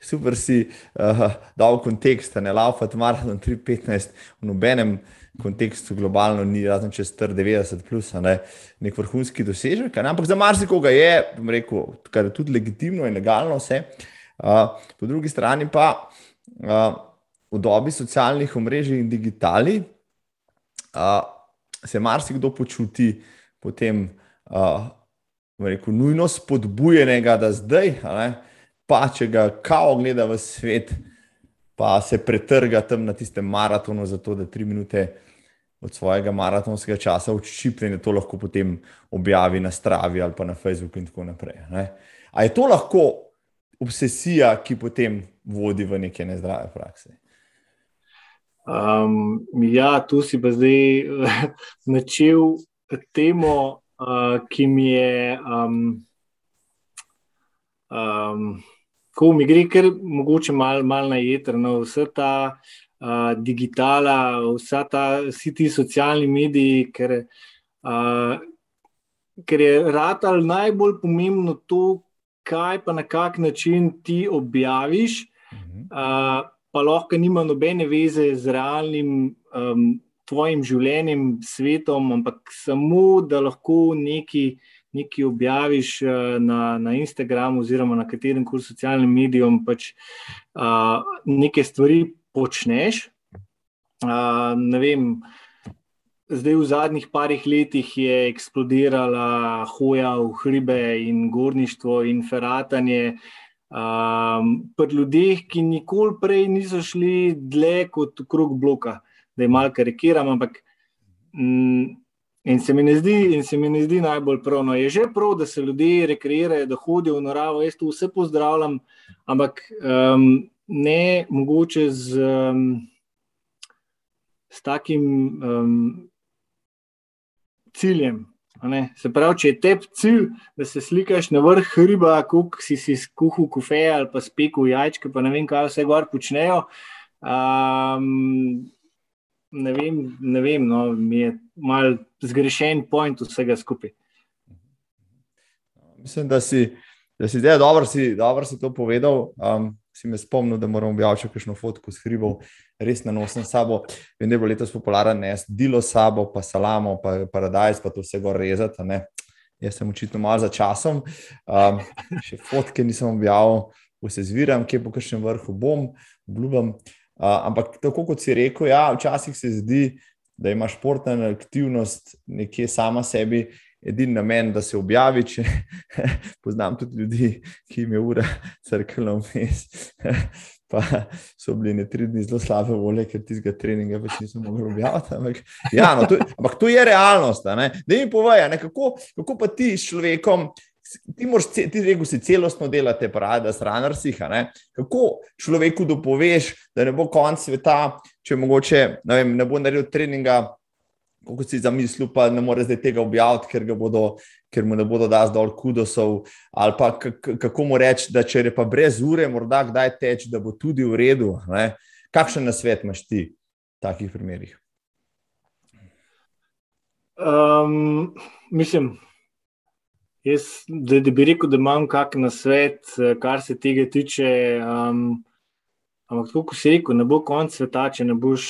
super si uh, dal kontekst, ne laufati maraton 3-15 v nobenem kontekstu globalno, ni razen čez 90 plus, ne, nek vrhunski dosežek. Ne, ampak za marsikoga je, bom rekel, kar je tudi legitimno in legalno vse. Uh, po drugi strani pa uh, v dobi socialnih omrežij in digitali uh, se marsikdo počuti potem, uh, rekel, nujno spodbujenega, da zdaj, ne, pa če ga kao gleda v svet, pa se pretrga tam na tistem maratonu, zato da tri minute od svojega maratonskega časa odščipi in to lahko potem objavi na Stravi ali pa na Facebooku in tako naprej. Ne? A je to lahko obsesija, ki potem vodi v neke nezdrave prakse? Um, ja, tu si pa zdaj načel temo, uh, ki mi je. Um, um, ko mi gre, ker mogoče malo mal na jeter, no, vse ta uh, digitala, vsa ta, vsi ti socialni mediji, ker, uh, ker je ratal najbolj pomembno to, kaj pa na kak način ti objaviš, uh, pa lahko nima nobene veze z realnim um, tvojim življenjem, svetom, ampak samo da lahko neki. Nekaj objaviš na, na Instagramu, oziroma na katerem koli socialnem mediju, pač uh, nekaj stvari počneš. Uh, ne vem, Zdaj, v zadnjih parih letih je eksplodirala hoja v hribe in gorništvo in feratanje. Um, pri ljudeh, ki nikoli prej niso šli dlje kot krug bloka, da je malo karikiram, ampak mm, in se mi ne zdi, in se mi ne zdi najbolj prav. No, je že prav, da se ljudje rekreirajo, da hodijo v naravo, jaz to vse pozdravljam, ampak um, ne mogoče z, um, s takim. Um, ciljem. Se pravi, če je tebi cilj, da se slikaš na vrh hriba, kot si si skuhal kofe ali pa spekel jajčke, pa ne vem, kaj vse gor počnejo. Um, ne vem, ne vem no, mi je mal zgrešen point vsega skupaj. Mislim, da si, da si zdaj dobro, si, dobro si to povedal. Um, si me spomnil, da moram objaviti še kakšno fotko s hribov, res na nosim sabo. Vem, da je bilo letos popularno, ne, dilo sabo, pa salamo, pa paradajz, pa to vse gor rezati. Ne. Jaz sem očitno malo za časom, um, še fotke nisem objavil, vse zviram, kje po kakšnem vrhu bom, obljubam. Ampak tako kot si rekel, ja, včasih se zdi, da ima športna aktivnost nekje sama sebi edini namen, da se objavi. Če, poznam tudi ljudi, ki jim je ura crkvena vmes. Pa so bili ne tri dni zelo slabe volje, ker tistega treninga več nisem mogel objaviti. Ampak, ja, no, to, ampak to je realnost. Da mi povej, kako, kako pa ti s človekom. Ti, ti rekel si, celostno delate, pravi, da stranar si. Kako človeku dopoveš, da ne bo konc sveta, če mogoče ne, vem, ne bo naredil treninga kot si zamislil, pa ne more zdaj tega objaviti, ker, bodo, ker mu ne bodo dali dol kudosov. Ali pa kako mu reči, da če je pa brez ure, morda kdaj teč, da bo tudi v redu. Ne? Kakšen na svet imaš ti v takih primerih? Um, mislim, jaz, da, da bi rekel, da imam kakšen na svet, kar se tega tiče. Um, Ampak, kot si rekel, ne bo konc sveta, če ne boš,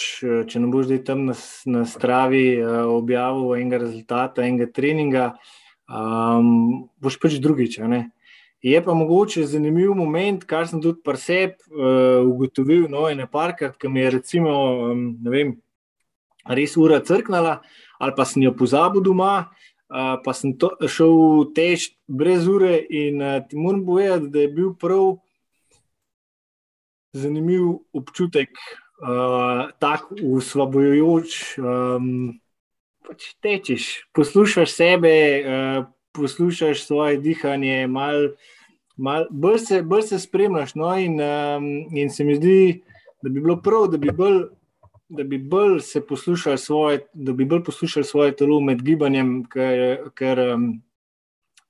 če ne boš tam na, na stravi uh, objavil enega rezultata, enega treninga, um, boš pač drugič. Je pa mogoče zanimiv moment, kar sem tudi pri sebi uh, ugotovil, no, ene parkrat, ki mi je recimo, um, ne vem, res ura crknala, ali pa sem jo pozabil doma, uh, pa sem to, šel teč brez ure in uh, ti moram povedati, da je bil prav zanimiv občutek, uh, tako usvobojujoč. Um, pač tečeš, poslušaš sebe, uh, poslušaš svoje dihanje, malo mal, bolj, bolj se spremljaš. No, in, um, in se mi zdi, da bi bilo prav, da bi bolj. Da bi bolj poslušali svoje, da bi bolj poslušali svoje telo med gibanjem, ker, ker um,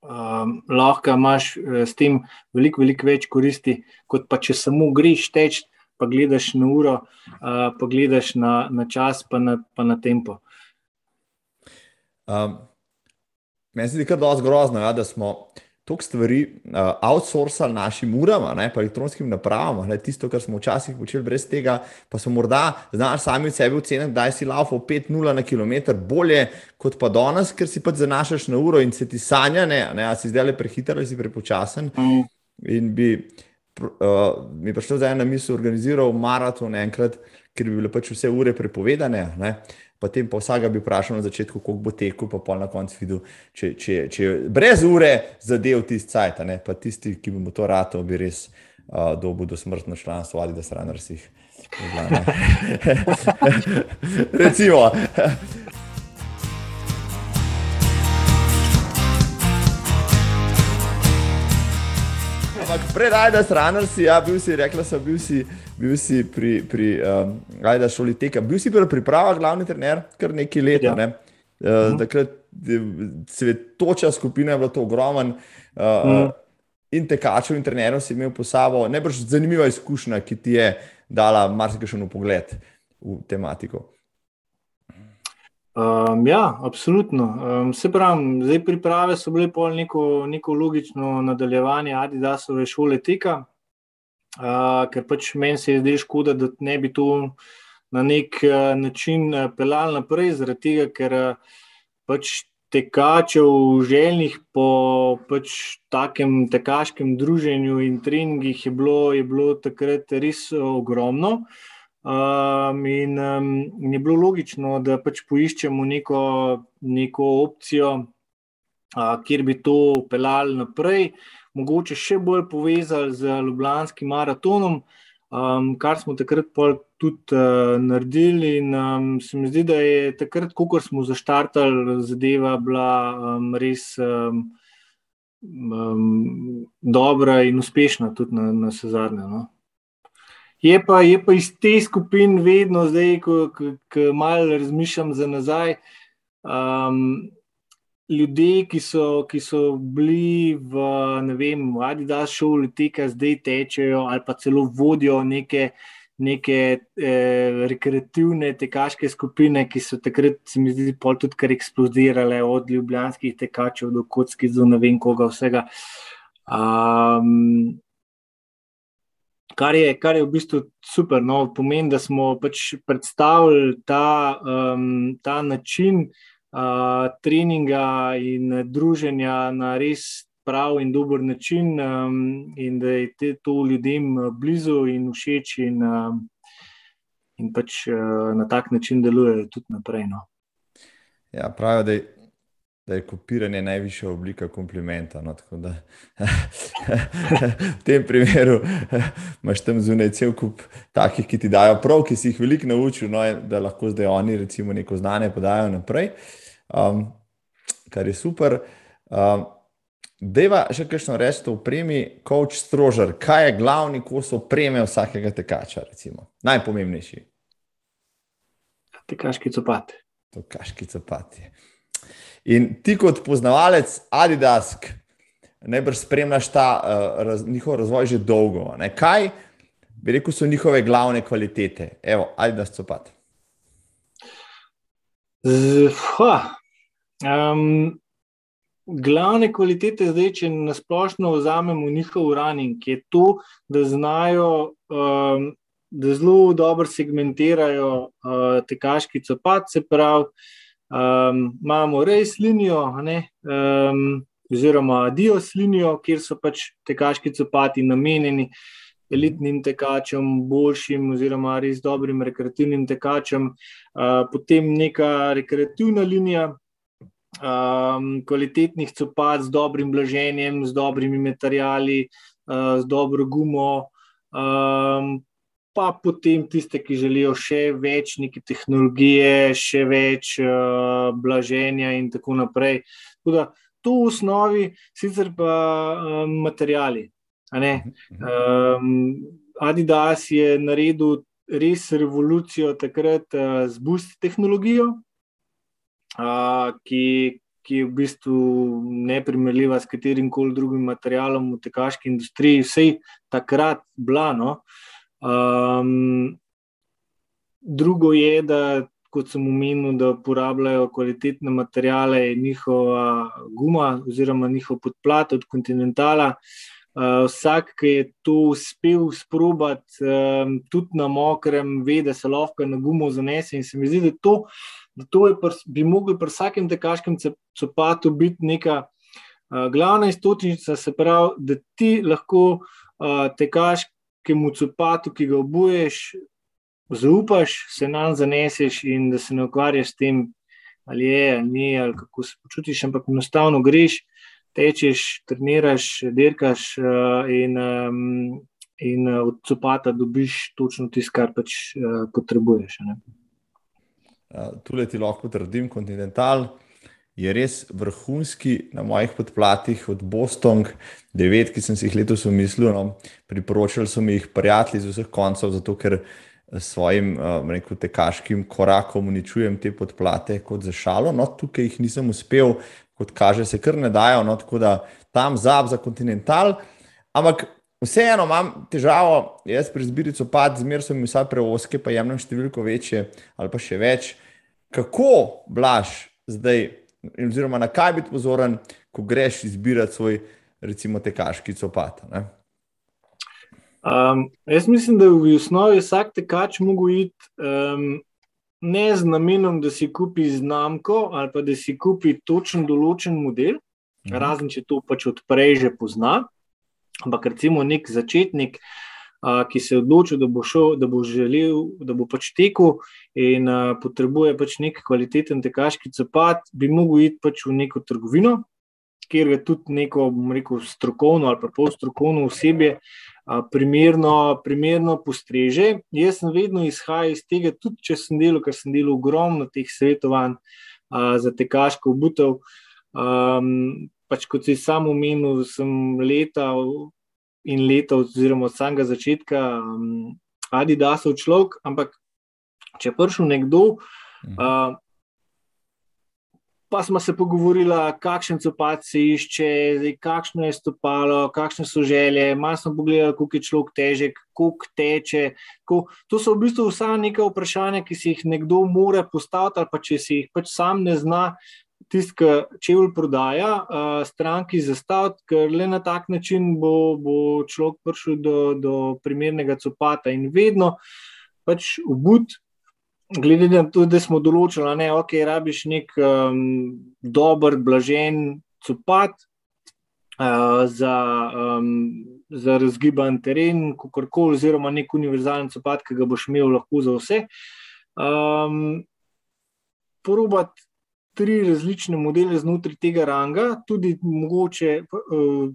um, lahko imaš uh, s tem veliko, veliko več koristi, kot pa če samo greš teč, pa gledaš na uro, uh, pa gledaš na, na čas, pa na, pa na tempo. Um, meni se zdi kar dosti grozno, ja, da smo toliko stvari uh, outsourcali našim uram, ne, pa elektronskim napravam, ne, tisto, kar smo včasih počeli brez tega, pa smo morda znali sami od sebe oceniti, da si laufal 5-0 na km bolje kot pa danes, ker si pa zanašaš na uro in se ti sanja, ne, ne a si zdaj le prehiter ali si prepočasen. In bi uh, mi prišel za eno misel, organiziral maraton enkrat, ker bi bile pač vse ure prepovedane. Ne potem pa vsega bi vprašal na začetku, koliko bo tekel, pa pol na koncu videl, če, če, če brez ure zadev tisti cajt, pa tisti, ki bi mu to rato, bi res uh, dobil do smrtno članstvo ali da sranar si jih. Recimo. Ampak predaj, da sranar si, ja, bil si, rekla sem, bil si bil si pri, pri um, Ajda šoli teka, bil si pri pripravah, glavni trener, kar nekaj let. Ja. Ne? Uh, takrat je toča skupina, bila to ogromen. Uh, mm. In tekačev in trenerov si imel po sabo, najbrž zanimiva izkušnja, ki ti je dala marsikaj pogled v tematiko. Um, ja, absolutno. Um, se pravi, zdaj priprave so bile pol neko, neko logično nadaljevanje Adidasove šole teka, ker pač meni se je zdaj škoda, da ne bi to na nek uh, način uh, pelali naprej, zaradi tega, ker uh, pač tekačev željnih po pač takem tekaškem druženju in treningih je bilo, je bilo takrat res ogromno. Um, in, um, in je bilo logično, da pač poiščemo neko, neko opcijo, uh, kjer bi to pelali naprej, mogoče še bolj povezali z Ljubljanskim maratonom, um, kar smo takrat tudi uh, naredili. In um, se mi zdi, da je takrat, ko smo zaštartali, zadeva bila um, res um, um, dobra in uspešna, tudi na, na sezarne. No? Je pa, je pa iz te skupine vedno, zdaj, ko, ko, ko malo razmišljam za nazaj. Um, ljudje, ki so, ki so bili v, vem, Adidas šoli, teka zdaj tečejo ali pa celo vodijo neke, neke eh, rekreativne tekaške skupine, ki so takrat, se mi zdi, tudi kar eksplodirale, od ljubljanskih tekačev do kocki, do ne vem koga vsega. Um, kar je, kar je v bistvu super. No, pomeni, da smo pač predstavili ta, um, ta način uh, treninga in druženja na res prav in dober način, um, in da je te, to ljudem blizu in všeč, in, um, in pač uh, na tak način delujejo tudi naprej. No. Ja, pravijo, da je da je kopiranje najvišja oblika komplimenta. No, da, v tem primeru imaš tam zunaj cel kup takih, ki ti dajo prav, ki si jih veliko naučil, no, da lahko zdaj oni recimo neko znanje podajo naprej, um, kar je super. Um, Deva še kakšno reči o opremi, coach strožar. Kaj je glavni kos opreme vsakega tekača, recimo? najpomembnejši? Tekaški copati. Tekaški copati. In ti, kot poznavalec Adidas, najbrž spremljaš ta uh, raz, njihov razvoj že dolgo. Ne? Kaj bi rekel, so njihove glavne kvalitete? Evo, Adidas, co pa. Um, glavne kvalitete, zdaj, če nasplošno vzamemo njihov running, je to, da znajo, um, da zelo dobro segmentirajo uh, tekaški copat, se pravi. Um, imamo res linijo, um, oziroma dios linijo, kjer so pač tekaški copati namenjeni elitnim tekačem, boljšim oziroma res dobrim rekreativnim tekačem. Uh, potem neka rekreativna linija. Um, kvalitetnih copat z dobrim blaženjem, z dobrimi materiali, uh, z dobro gumo, um, pa potem tiste, ki želijo še več neke tehnologije, še več uh, blaženja in tako naprej. Tako da, to v osnovi, sicer pa um, materijali. Um, Adidas je naredil res revolucijo takrat uh, z Boost tehnologijo, uh, ki, ki je v bistvu neprimerljiva s katerim koli drugim materialom v tekaški industriji, vsej takrat blano. Uh, Um, drugo je, da, kot sem omenil, da uporabljajo kvalitetne materiale, njihova guma oziroma njihov podplat od kontinentala. Uh, vsak, ki je to uspel sprobati, um, tudi na mokrem, ve, da se lahko na gumo zanese. In se mi zdi, da, to, da to pr, bi mogli pri vsakem tekaškem copatu biti neka uh, glavna istočnica, se pravi, da ti lahko uh, tekaš temu copatu, ki ga obuješ, zaupaš, se nam zaneseš in da se ne ukvarjaš s tem, ali je ali ni, ali kako se počutiš, ampak enostavno greš, tečeš, treniraš, dirkaš uh, in, in uh, od copata dobiš točno tisto, kar pač uh, potrebuješ. Tule ti lahko trdim, kontinental je res vrhunski na mojih podplatih, od Boston, devet, ki sem si jih letos umislil. No, priporočali so mi jih prijatelji z vseh koncev, zato ker s svojim uh, rekel, tekaškim korakom uničujem te podplate kot za šalo. No, tukaj jih nisem uspel, kot kaže, se kar ne dajo, no, tako da tam zab za kontinental. Ampak vseeno imam težavo, jaz pri zbiri copad, zmeraj so mi vsa preoske, pa jemljem številko večje ali pa še več. Kako blaž zdaj oziroma na kaj biti pozoren, ko greš izbirati svoj, recimo, tekaški copat. Um, jaz mislim, da v osnovi vsak tekač lahko iti um, ne z namenom, da si kupi znamko ali pa da si kupi točen določen model, mhm. razen če to pač odprej že pozna. Ampak recimo nek začetnik, uh, ki se je odločil, da bo, šel, da bo želel, da bo pač tekel in uh, potrebuje pač nek kvaliteten tekaški copat, bi lahko iti pač v neko trgovino, kjer je tudi neko, bom rekel, strokovno ali pa polstrokovno osebje, primerno, primerno postreže. Jaz sem vedno izhajal iz tega, tudi če sem delal, ker sem delal ogromno teh svetovanj za tekaško obutev. Um, pač kot si sam omenil, sem leta in leta, oziroma od samega začetka, um, Adidasov človek, ampak če je prišel nekdo, uh, pa smo se pogovorili, kakšen copat se išče, zdaj, kakšno je stopalo, kakšne so želje. Malo smo pogledali, koliko je človek težek, koliko teče. Koliko... To so v bistvu vsa neka vprašanja, ki si jih nekdo mora postaviti, ali pa če si jih pač sam ne zna. Tisti, ki čevl prodaja, uh, stranki zastaviti, ker le na tak način bo, bo človek prišel do, do primernega copata in vedno pač obud, glede na to, da smo določili, da okay, rabiš nek um, dober, blažen copat uh, za, um, za razgiban teren, kakorkoli, oziroma nek univerzalen copat, ki ga boš imel lahko za vse. Um, Probat tri različne modele znotraj tega ranga, tudi mogoče, uh,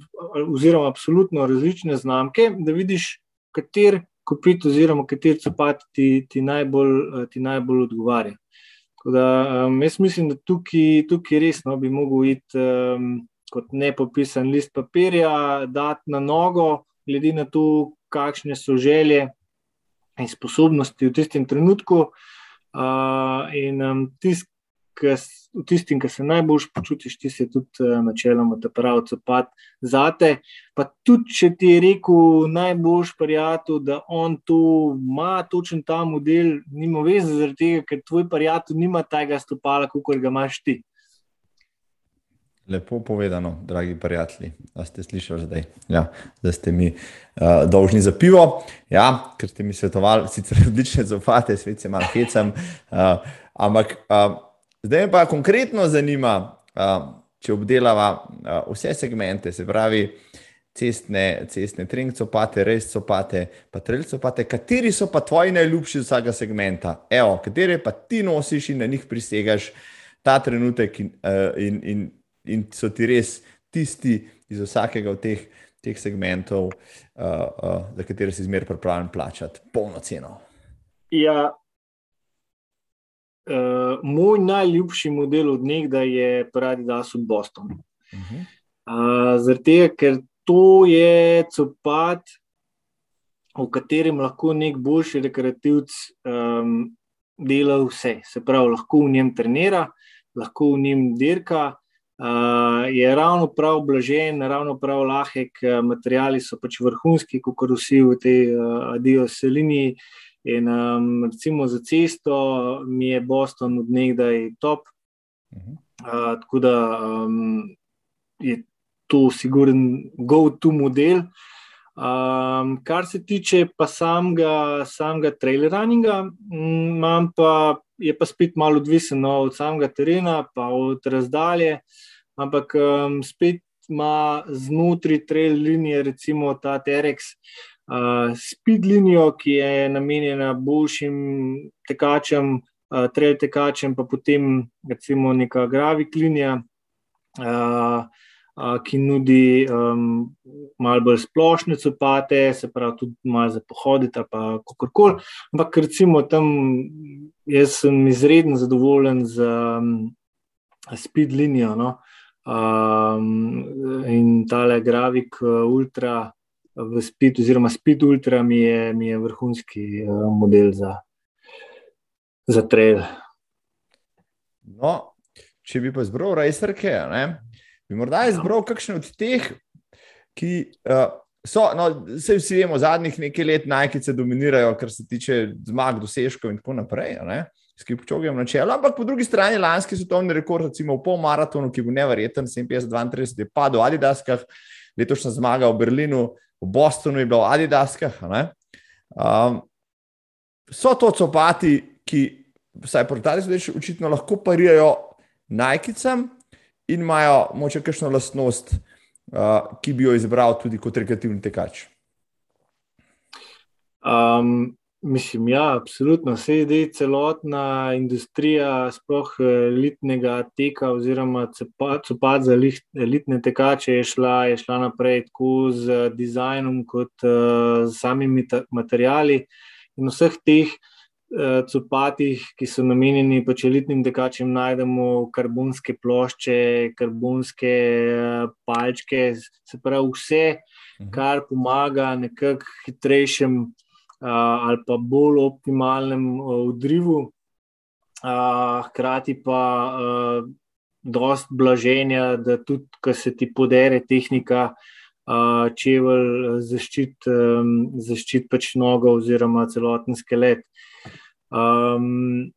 oziroma absolutno različne znamke, da vidiš, kater kupiti, oziroma kateri copat ti, ti, najbolj, eh, ti najbolj odgovarja. Da, um, jaz mislim, da tukaj, tukaj resno bi mogel iti um, kot nepopisan list papirja, dati na nogo, glede na to, kakšne so želje in sposobnosti v tistem trenutku. Uh, in um, tisti, v tistim, ki se najbolj počutiš, ti se tudi uh, načeloma ta pravi copat zate. Pa tudi, če ti je rekel najboljš prijatelj, da on tu ima točen ta model, nima veze zaradi tega, ker tvoj prijatelj nima tega stopala, kot ga imaš ti. Lepo povedano, dragi prijatelji, da ste slišali zdaj, ja, da ste mi uh, dolžni za pivo. Ja, ker ste mi svetovali, sicer odlične zopate, svet se malo hecam. Uh, ampak uh, Zdaj pa konkretno zanima, če obdelava vse segmente, se pravi cestne, cestne trinkcopate, res copate, pa trilcopate, kateri so pa tvoji najljubši iz vsakega segmenta, Evo, katere pa ti nosiš in na njih prisegaš ta trenutek in, in, in, in so ti res tisti iz vsakega od teh, teh segmentov, za katere si zmer pripravljen plačati polno ceno. Ja, uh, moj najljubši model od nekdaj je Paradidas v Bostonu. Uh -huh. uh, Zato, ker to je copat, v katerem lahko nek boljši rekreativc um, dela vse. Se pravi, lahko v njem trenira, lahko v njem dirka. Uh, je ravno prav blažen, ravno prav lahek, materiali so pač vrhunski, kot vsi v tej uh, adioselini. Uh, In um, recimo za cesto mi je Boston od nekdaj top. Uh -huh. uh, tako da um, je to siguren go-to model. Um, kar se tiče pa samega, samega trailer runninga, imam pa. Je pa spet malo odvisen no, od samega terena, pa od razdalje, ampak um, spet ima znotraj trail linije, recimo ta T-Rex, uh, speed linijo, ki je namenjena boljšim tekačem, uh, trail tekačem, pa potem recimo neka gravik linija, uh, uh, ki nudi um, malo bolj splošne copate, se pravi tudi malo za pohoditi ali kakorkoli. Ampak recimo tam jaz sem izredno zadovoljen z um, speed linijo. No? Um, in tale gravik uh, ultra v Speed, oziroma Speed Ultra, mi je, mi je vrhunski uh, model za, za trail. No, če bi pa izbral racerke, bi morda izbral ja. kakšne od teh, ki uh, so, no, vse vsi vemo, zadnjih nekaj let najkice dominirajo, kar se tiče zmag, dosežkov in tako naprej. Skripčogem na čelu, ampak po drugi strani lanski svetovni rekord, recimo v pol maratonu, ki je bil nevreten, 57-32, je padel v Adidaskah, letošnja zmaga v Berlinu, v Bostonu je bilo v Adidaskah. Um, so to copati, ki, vsaj portali, zdaj očitno lahko parirajo najkicam in imajo moče kakšno lastnost, uh, ki bi jo izbral tudi kot rekreativni tekač. Um, Mislim, ja, absolutno. Vse je celotna industrija, sploh elitnega teka, oziroma copat za elitne tekače, je šla, je šla naprej tako z dizajnom, kot z samimi materiali. In vseh teh copatih, ki so namenjeni pač elitnim tekačem, najdemo karbonske plošče, karbonske palčke, se pravi vse, mhm. kar pomaga nekako hitrejšem ali pa bolj optimalnem vdrivu, hkrati pa dost blaženja, da tudi, ko se ti podere tehnika, čevelj zaščit, zaščit pač nogo oziroma celoten skelet. Um,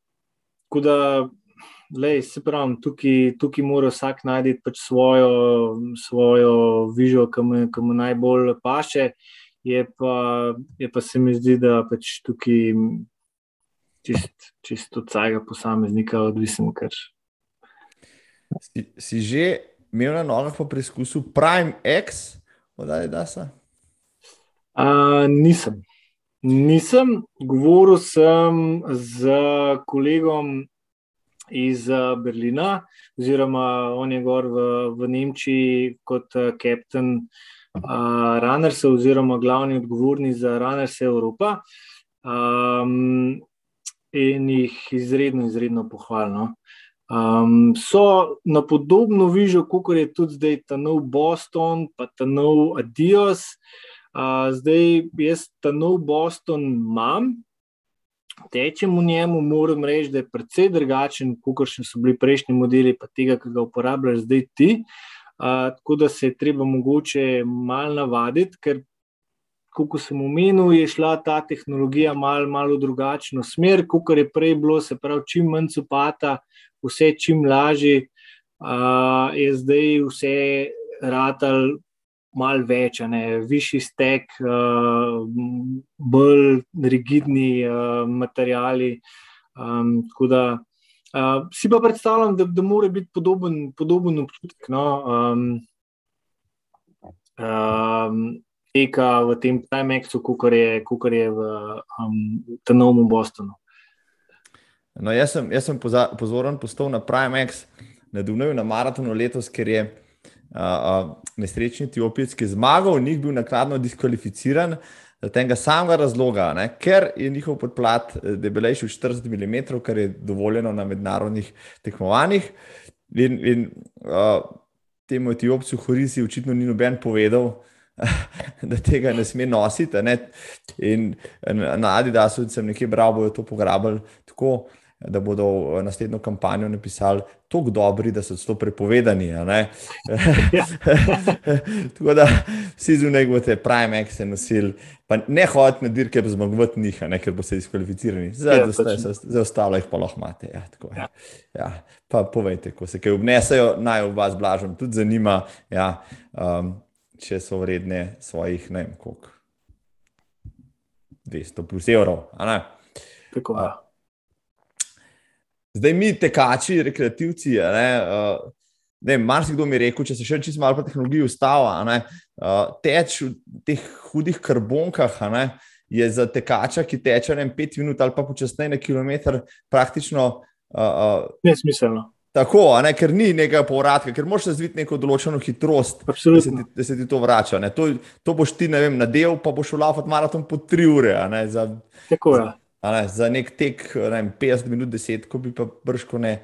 da, lej, se pravi, tukaj, tukaj mora vsak najti pač svojo, svojo vižo, ki mu najbolj paše. Je pa, je pa se mi zdi, da pač tukaj čist, čisto od vsega posameznika odvisno. Ker... Si, si že imel na nogah po preizkusu Prime X, odaj da se? Nisem. Nisem, govoril sem z kolegom iz Berlina, oziroma on je gor v, v Nemčiji kot kapitan uh, Runnersa, oziroma glavni odgovorni za Runners Evropa. Um, in jih izredno, izredno pohvalno. Um, so na podobno vižo, kot je tudi zdaj ta nov Boston, pa ta nov Adios. Uh, zdaj jaz ta nov Boston imam, tečem v njemu, moram reči, da je precej drugačen, kot so bili prejšnji modeli, pa tega, ki ga uporabljaš zdaj ti. Uh, tako da se je treba mogoče malo navaditi, ker, kot sem omenil, je šla ta tehnologija malo mal v drugačno smer, kot je prej bilo, se pravi, čim manj copata, vse čim lažje, uh, je zdaj vse ratal. Mal več, ne, višji stek, uh, bolj rigidni uh, materiali. Um, tako da Uh, si pa predstavljam, da, da mora biti podoben, podoben občutek. No? Um, um, teka v tem Timexu, kot je, je v um, Tenovem Bostonu. No, jaz sem, jaz sem pozoren postal na Primex, na Dunaju, na maratonu letos, ker je uh, nesrečni Etiopijec, ki je zmagal, njih bil nakladno diskvalificiran. Uh, tega samega razloga, ne? ker je njihov podplat eh, debelejši od 40 mm, kar je dovoljeno na mednarodnih tekmovanjih. In, in uh, temu etiopcu Horisi očitno ni noben povedal, da tega ne sme nositi. Ne? In na Adidasu sem nekje bral, bojo to pograbili da bodo v naslednjo kampanjo napisali tako dobri, da so to prepovedani. Ja. tako da vsi zunaj boste prime exe nosili, pa ne hodite na dirke, pa zmagovati njih, ne, ker boste diskvalificirani. Za, ja, za, za, za ostalo jih pa lahko imate. Ja, ja. Ja. Pa povejte, ko se kaj obnesajo, naj v vas blažem, tudi zanima, ja, um, če so vredne svojih, ne vem, koliko. 200 plus evrov. Tako je. Zdaj mi, tekači, rekreativci, ne, uh, ne, marsikdo mi je rekel, če se še čisto malo po tehnologiji ustava, uh, teč v teh hudih karbonkah. Ne, Je za tekača, ki teče ne 5 minut ali pa počasneje na kilometr, praktično uh, uh, nesmiselno. Tako, ne, ker ni nekega povratka, ker moraš razviti neko določeno hitrost, da se, ti, da se ti to vrača. To, to boš ti, ne vem, nadel, pa boš šel lafati maraton po 3 ure. Ne, za, Tako je. Ja. Ne, za nek tek, ne, 50 minut, 10, ko bi pa brško ne,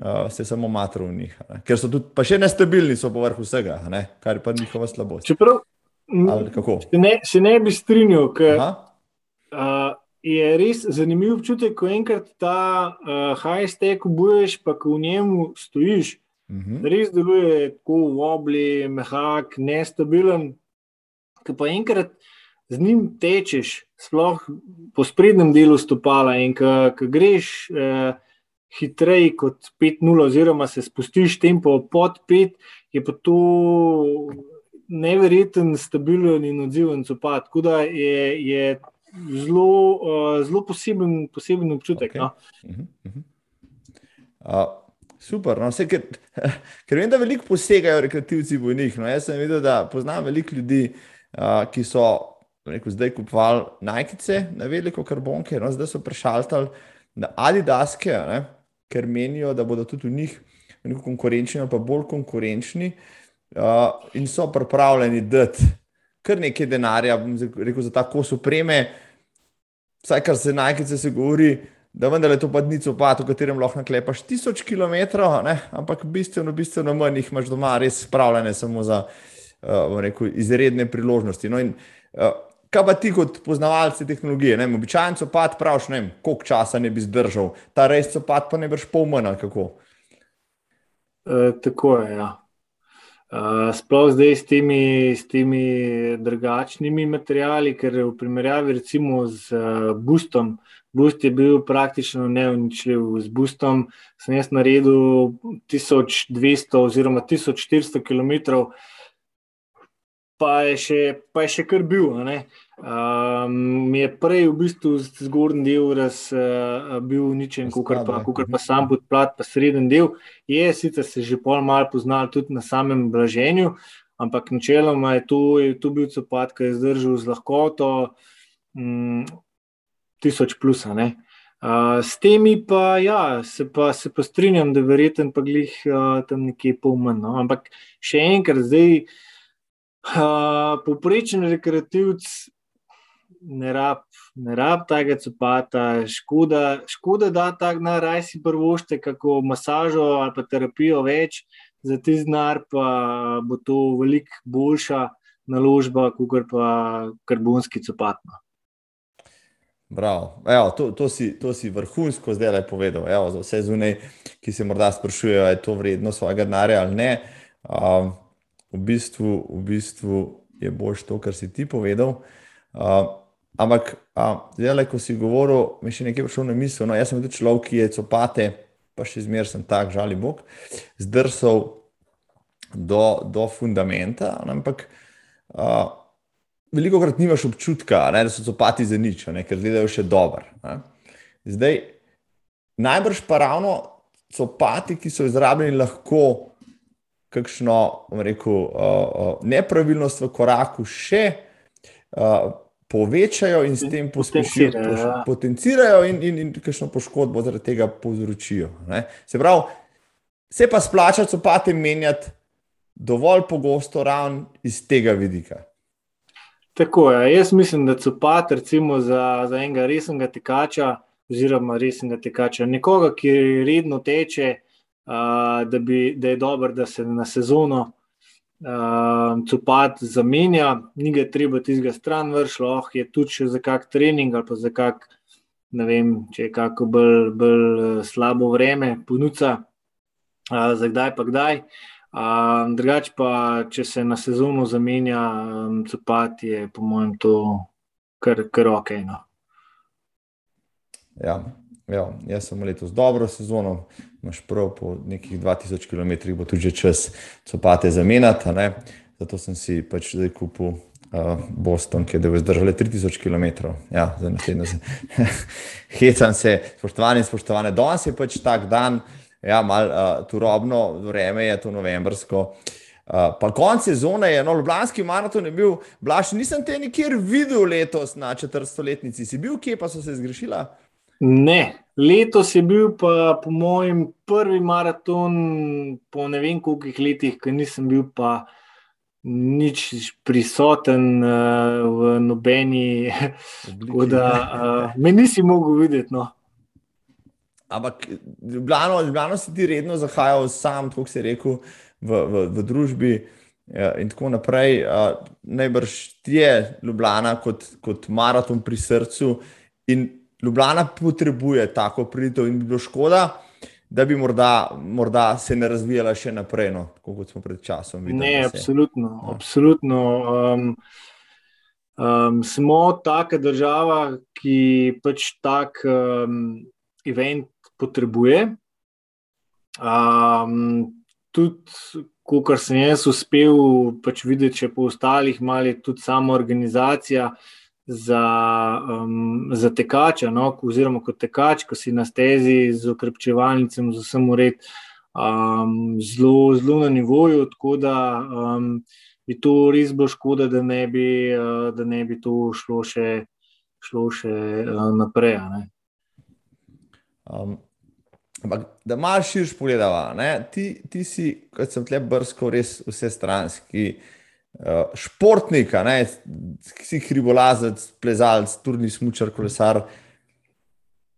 uh, se samo matro v njih. Ne. Ker so tudi, pa še nestabilni, so povrh vsega, ne, kar je pa njihova slabost. Čeprav, se ne, se ne bi strinjal, ker uh, je res zanimiv občutek, ko enkrat ta uh, high stack obuješ, pa ko v njemu stojiš. Uh mhm. -huh. Res deluje tako vobli, mehak, nestabilen. Ki pa enkrat z njim tečeš, sploh po sprednjem delu stopala in ko greš eh, hitreje kot 5-0, oziroma se spustiš tempo pod 5, je pa to neverjeten, stabilen in odziven copat. Tako da je, je zelo, uh, zelo poseben, poseben občutek. Okay. No? Uh -huh, uh -huh. Uh. Super. No, vse, ker, ker vem, da veliko posegajo rekreativci v njih. No, jaz sem videl, da poznam veliko ljudi, uh, ki so rekel, zdaj kupovali najkice na veliko karbonke, no, zdaj so prešaltali na Adidaske, ne, ker menijo, da bodo tudi v njih konkurenčni ali pa bolj konkurenčni uh, in so pripravljeni dati kar nekaj denarja rekel, za tako supreme, vsaj kar se najkice se govori da vendar je to pa nico pat, v katerem lahko naklepaš tisoč km, ne? ampak bistveno, bistveno manj jih imaš doma, res spravljene samo za uh, rekel, izredne priložnosti. No in, uh, kaj pa ti kot poznavalci tehnologije? Običajen copat praviš, ne vem, koliko časa ne bi zdržal, ta res copat pa ne boš pol manj ali kako. Uh, tako je, ja. Uh, sploh zdaj s temi, s temi drugačnimi materiali, ker v primerjavi recimo z uh, Bustom, uh, Boost je bil praktično neuničljiv. Z Boostom sem jaz naredil 1200 oziroma 1400 km, pa je še, pa je še kar bil. Um, mi je prej v bistvu zgornji del raz, uh, bil uničen, kot pa, pa sam podplat, pa sreden del. Je sicer se že pol malo poznal tudi na samem blaženju, ampak načeloma je to, je to bil copat, ki je zdržal z lahkoto. Um, tisoč plus. Uh, s temi pa, ja, se pa, se pa strinjam, da verjetno pa glih uh, tam nekje pol manj. No? Ampak še enkrat, zdaj, uh, poprečen rekreativc ne rab, ne rab tega copata, škoda, škoda da tak naraj si prvošte, kako masažo ali pa terapijo več, za ti znar pa bo to veliko boljša naložba, kot pa karbonski copatno. Evo, to, to, si, to si vrhunsko zdaj le povedal. Evo, za vse zunaj, ki se morda sprašujejo, je to vredno svojega denarja ali ne. Um, v, bistvu, v bistvu je boš to, kar si ti povedal. Um, ampak, um, zdaj, le, ko si govoril, mi še nekaj prišlo na misel. No, jaz sem tudi človek, ki je copate, pa še zmeraj sem tak, žali Bog, zdrsal do, do fundamenta. Ampak. Uh, veliko krat nimaš občutka, ne, da so copati za nič, ne, ker gledajo še dobro. Zdaj, najbrž pa ravno copati, ki so izrabljeni, lahko kakšno rekel, uh, nepravilnost v koraku še uh, povečajo in s tem pospešijo, poš, ja. potencirajo in, in, in kakšno poškodbo zaradi tega povzročijo. Ne. Se pravi, se pa splača copate menjati dovolj pogosto ravno iz tega vidika. Tako je. Jaz mislim, da so pat, recimo, za, za enega resnega tekača, oziroma resnega tekača, nekoga, ki redno teče, da, bi, da je dobro, da se na sezono uh, copat zamenja, ni ga treba tistega stran vršiti, lahko je tudi za kak trening ali pa za kak, ne vem, če je kako bolj, bolj slabo vreme, ponuca, uh, za kdaj pa kdaj. Uh, Drugače pa, če se na sezono zamenja um, copat, je po mojem to kar, kar ok. No. Ja, ja, jaz sem letos dobro sezono, imaš prav po nekih 2000 km, bo tudi čas copate zamenjati. Zato sem si pač zdaj kupil uh, Boston, ki je zdržal 3000 km. Ja, za naslednjo. Hecam se, spoštovani in spoštovane, danes je pač tak dan ja, malo uh, turobno vreme je to novembrsko. Uh, pa konec sezone je, no, Ljubljanski maraton je bil, blaš, nisem te nikjer videl letos na četrstoletnici. Si bil kje, pa so se zgrešila? Ne, letos je bil pa po mojem prvi maraton, po ne vem koliko letih, ki nisem bil pa nič prisoten uh, v nobeni, da uh, me nisi mogel videti. No. Ampak Ljubljano, Ljubljano si ti redno zahajal sam, kot si rekel, v, v, v družbi ja, in tako naprej. Najbrž ti je Ljubljana kot, kot maraton pri srcu in Ljubljana potrebuje tako priditev in bi bilo škoda. Da bi morda, morda se ne razvijala še naprej, no, kot smo pred časom videli. Ne, absolutno. Ja. absolutno. Um, um, smo taka država, ki pač tak um, event potrebuje. Um, tudi, kar sem jaz uspel pač videti, če po ostalih mali tudi sama organizacija. Za, um, za tekača, no, oziroma kot tekač, ko si na stezi z okrepčevalnicem, z vsem ured, um, zelo, zelo na nivoju. Tako da um, bi to res bilo škoda, da ne bi, uh, da ne bi to šlo še, šlo še uh, naprej. Um, Ampak, da malo širš pogledava, ti, ti si, kot sem tle brsko, res vse stranski. Uh, športnik, si hribolazec, plezalec, turni smočar, kolesar.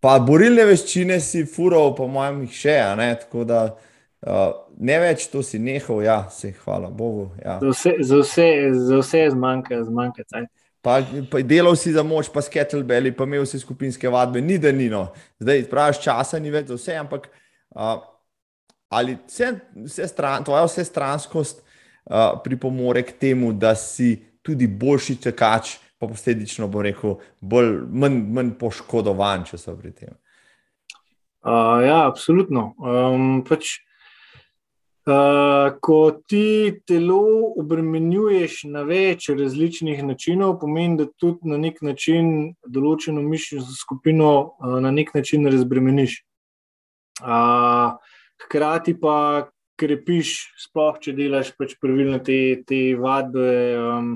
Pa borilne veščine si furov, po mojem, še. Ne? Tako da uh, ne več to si nehal, ja, se hvala Bogu. Ja. Za, vse, za, vse, za vse zmanjka, zmanjka. Pa, pa delal si za moč, pa skettlebeli, pa imel si skupinske vadbe, ni da ni no. Zdaj, praviš, časa ni več za vse, ampak uh, ali vse, vse stran, tvoja vse stranskost uh, pripomore k temu, da si tudi boljši čekač, pa posledično bo rekel, bolj, manj, manj poškodovan, če so pri tem. Uh, ja, absolutno. Um, pač, Uh, ko ti telo obremenjuješ na več različnih načinov, pomeni, da tudi na nek način določeno mišično skupino uh, na nek način razbremeniš. Uh, hkrati pa krepiš, sploh če delaš pač pravilno te, te vadbe. Um,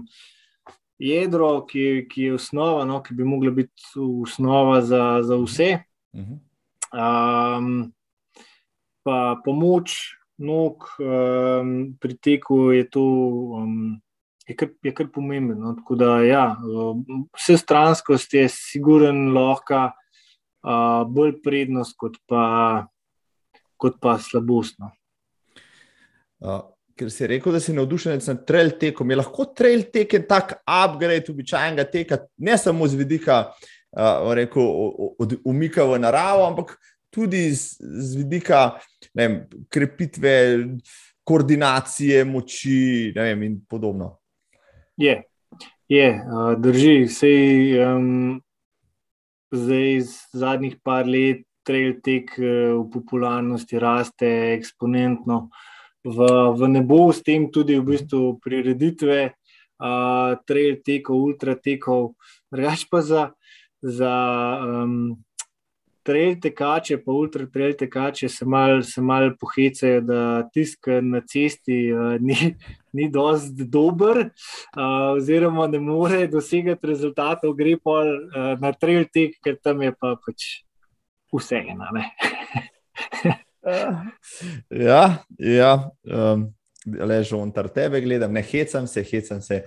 jedro, ki, ki je osnova, no, ki bi mogla biti osnova za, za vse. Um, pa pomoč nog um, pri teku je to um, je kar, je kar pomembno. No? Tako da, ja, vse stranskost je, siguren, lahko uh, bolj prednost, kot pa, kot pa slabostno. Uh. Ker si rekel, da si navdušen nad trail tekom, je lahko trail tek en tak upgrade običajnega teka, ne samo z vidika uh, rekel, od, umika v naravo, ampak tudi z, z vidika vem, krepitve, koordinacije moči vem, in podobno. Je, je drži. Sej, um, zdaj, zadnjih par let, trail tek v popularnosti raste eksponentno. V, v nebo, s tem tudi v bistvu prireditve, uh, trail tekov, ultra tekov, drugač pa za, za um, trail tekače, pa ultra trail tekače se malo mal pohecajo, da tisk na cesti uh, ni, ni dost dober, uh, oziroma ne more dosegati rezultatov, gre pa uh, na trail tek, ker tam je pa pač vse ena. ja, ja. Um. Lež ontar tebe gledam, ne hecam se, hecam se.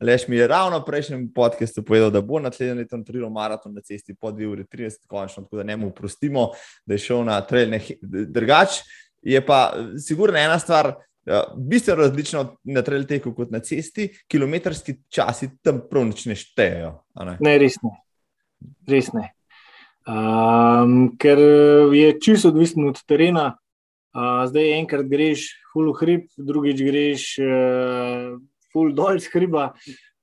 Lež mi je ravno v prejšnjem podkastu povedal, da bo naslednji leto naredil maraton na cesti po 2 uri 30, končno, tako da ne mu prostimo, da je šel na trail. Drugač je pa sigurno ena stvar, ja, bistveno različno na trail teku kot na cesti, kilometrski časi tam prav nič ne štejejo. Ne? ne, res ne. Res ne. Um, ker je čisto odvisno od terena. Uh, zdaj, enkrat greš, full hrib, drugič greš, uh, full dol z hriba.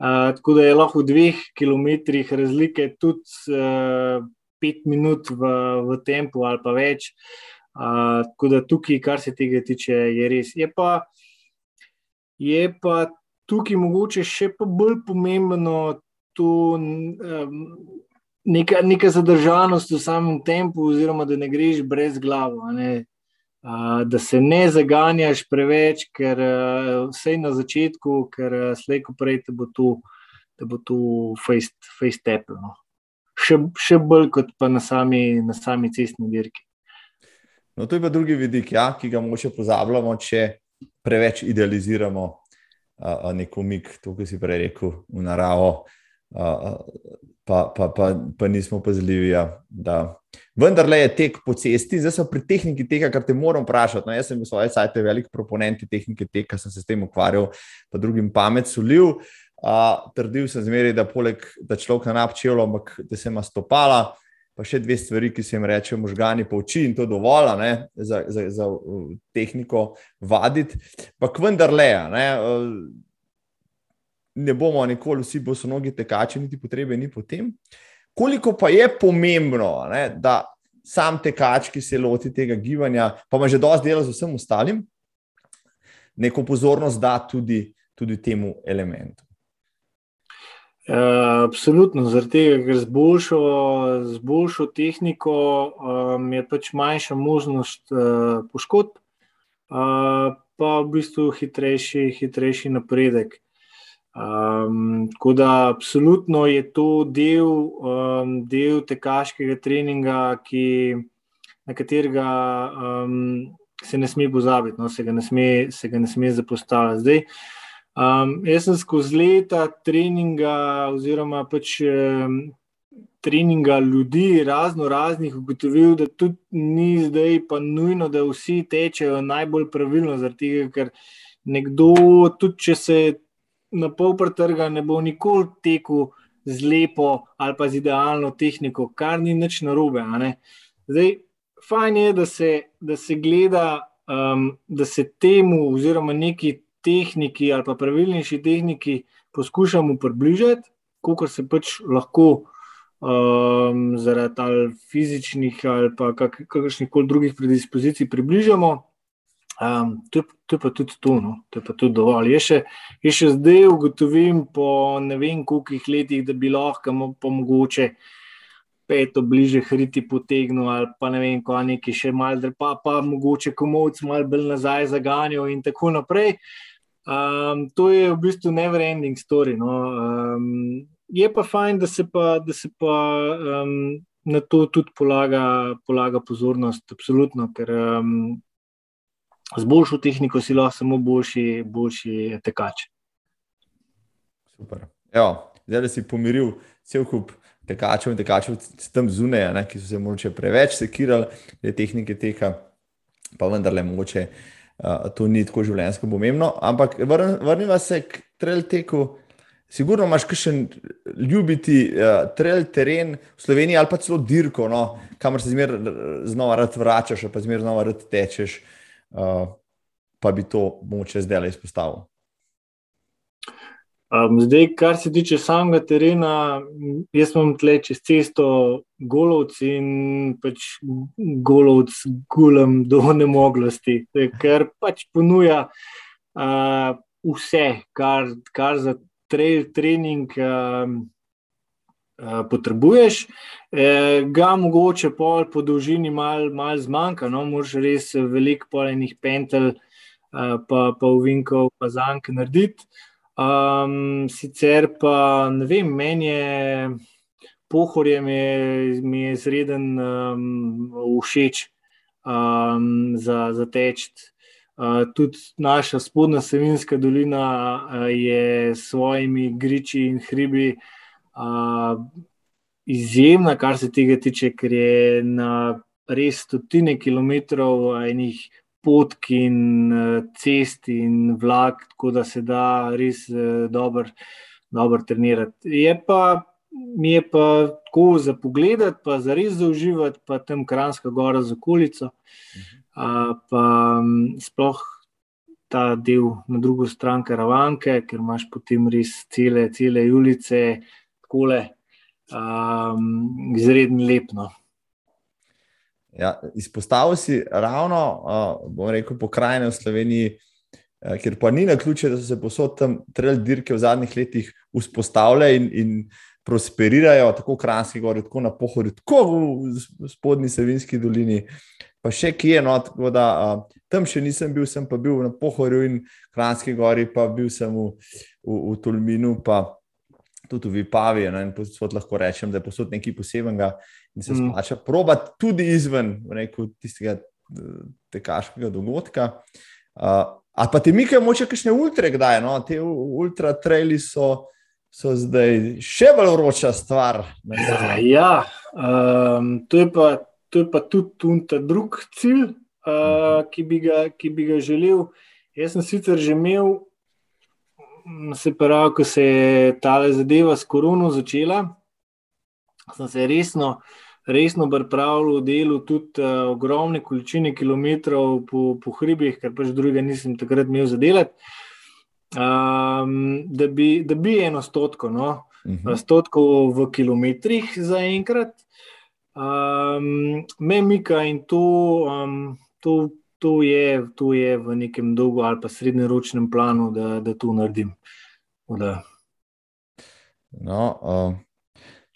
Uh, tako da je lahko v dveh kilometrih razlike tudi uh, pet minut v, v tempu ali pa več. Uh, tako da tukaj, kar se tega tiče, je res. Je pa, je pa tukaj mogoče še pa bolj pomembno to. Um, Neka, neka zadržanost v samem tempu, oziroma da ne greš brez glave da se ne zaganjaš preveč, ker vse na začetku, ker slejko prej te bo tu, te bo tu face tepel. No. Še, še bolj kot pa na sami, na sami cestni dirki. No, to je pa drugi vidik, ja, ki ga moče pozabljamo, če preveč idealiziramo uh, nek umik, to, kar si prej rekel, v naravo, uh, pa, pa, pa, pa nismo pazljivi. Ja, Vendar le je tek po cesti, zdaj so pri tehniki tega, kar te moram vprašati. No, jaz sem v svoje sajte velik proponent tehnike teka, sem se s tem ukvarjal, pa drugim pamet solil. Uh, trdil sem zmeri, da, poleg, da človek ne napčelo, ampak da se ima stopala, pa še dve stvari, ki se jim reče, možgani pa oči in to dovolj ne, za, za, za uh, tehniko vaditi. Pa vendar le, ne, uh, ne bomo nikoli vsi bosonogi tekači, niti potrebe ni potem. Koliko pa je pomembno, ne, da sam tekač, ki se loti tega gibanja, pa ima že dosti dela z vsem ostalim, neko pozornost da tudi, tudi temu elementu. Uh, absolutno, zaradi tega, ker z boljšo, z boljšo tehniko um, je pač manjša možnost uh, poškodb, uh, pa v bistvu hitrejši, hitrejši napredek. Um, tako da, absolutno je to del, um, del tekaškega treninga, ki, na katerega um, se ne sme pozabiti, no, se ga ne sme, se ga ne sme zapostavljati. Zdaj, Um, jaz sem skozi leta treninga, oziroma pač um, treninga ljudi, razno raznih, ugotovil, da tudi ni zdaj pa nujno, da vsi tečejo najbolj pravilno, tega, ker nekdo, tudi če se na pol pretrga, ne bo nikoli tekel z lepo ali pa z idealno tehniko, kar ni nič narobe. Zdaj, fajn je, da se, da se gleda, um, da se temu, oziroma neki tehniki ali pa pravilnejši tehniki poskušamo približati, koliko se pač lahko um, zaradi ali fizičnih ali kakršnih koli drugih predispozicij približamo. Um, to, to je pa tudi to, no? to je pa tudi dovolj. Je še, je še zdaj ugotovim, po ne vem koliko letih, da bi lahko mogoče peto bliže hriti potegnil, ali pa ne vem, ko neki še malo, pa, pa mogoče komovc malo bolj nazaj zaganjal in tako naprej. Um, to je v bistvu never-ending story. No. Um, je pa fajn, da se pa, da se pa um, na to tudi polaga, polaga pozornost, absolutno, ker um, z boljšo tehniko si lahko samo boljši, boljši tekač. Super. Evo, zdaj si pomiril cel kup tekačev in tekačev tam zunaj, ki so se morda preveč sekirali, te tehnike teka, pa vendarle mogoče uh, to ni tako življenjsko pomembno. Ampak vrnimo se k trail teku. Sigurno imaš še ljubiti uh, trail teren v Sloveniji ali pa celo dirko, no, kamor se zmeraj znova rad vračaš, pa zmeraj znova rad tečeš, uh, pa bi to moče zdaj le izpostavil. Um, zdaj, kar se tiče samega terena, jaz imam tle čez cesto golovc in pač golovc gulem do nemoglosti, ker pač ponuja uh, vse, kar, kar za trail trening uh, potrebuješ. E, ga mogoče pol po dolžini malo mal zmanjka, no, moraš res veliko polenih pentel, uh, pa, pa uvinkov, pa zank narediti. Um, sicer pa ne vem, meni je pohorje mi je izreden um, všeč um, za, za teč. Uh, tudi naša spodnja Savinska dolina uh, je s svojimi griči in hribi uh, izjemna, kar se tega tiče, ker je na res stotine kilometrov enih potk in uh, cest in vlak, tako da se da res uh, dobro dober trenirati. Je pa, mi je pa tako za pogled, pa za res za uživati, pa tam Kranska gora z okolico. Uh, pa sploh ta del na drugo stran karavanke, ker imaš potem res cele, cele ulice, tako le, um, izredno lepno. Ja, izpostavil si ravno, uh, bom rekel, pokrajine v Sloveniji, uh, kjer pa ni na ključe, da so se posod tam trail dirke v zadnjih letih vzpostavile in, in prosperirajo, tako v Kranski gori, tako na pohodu, tako v spodnji Savinski dolini. Pa še kje je, no, tako da uh, tam še nisem bil, sem pa bil na pohodu in Kranski gori, pa bil sem v, v, v Tolminu, pa tudi v Vipavi. No, in posod lahko rečem, da je posod nekaj posebenega in se mm. splača probati tudi izven rekel, tistega eh, tekaškega dogodka. Uh, a pa ti mikajo moče kakšne ultra, kdaj? No? Te ultra traili so, so zdaj še bolj vroča stvar. Ja, ja um, to, je pa, to je pa tudi ta drug cilj, uh, ki, bi ga, ki bi ga želel. Jaz sem sicer že imel se pravi, ko se je ta zadeva s korono začela, sem se resno, resno pripravljal v delu tudi uh, ogromne količine kilometrov po, po hribih, ker pač drugega nisem takrat imel za delati. Um, da, bi, da bi eno stotko, no, uh mhm. -huh. stotko v kilometrih za enkrat, um, me mika in to, um, to, to je, to je v nekem dolgo ali pa srednjeročnem planu, da, da to naredim. Da. No, uh,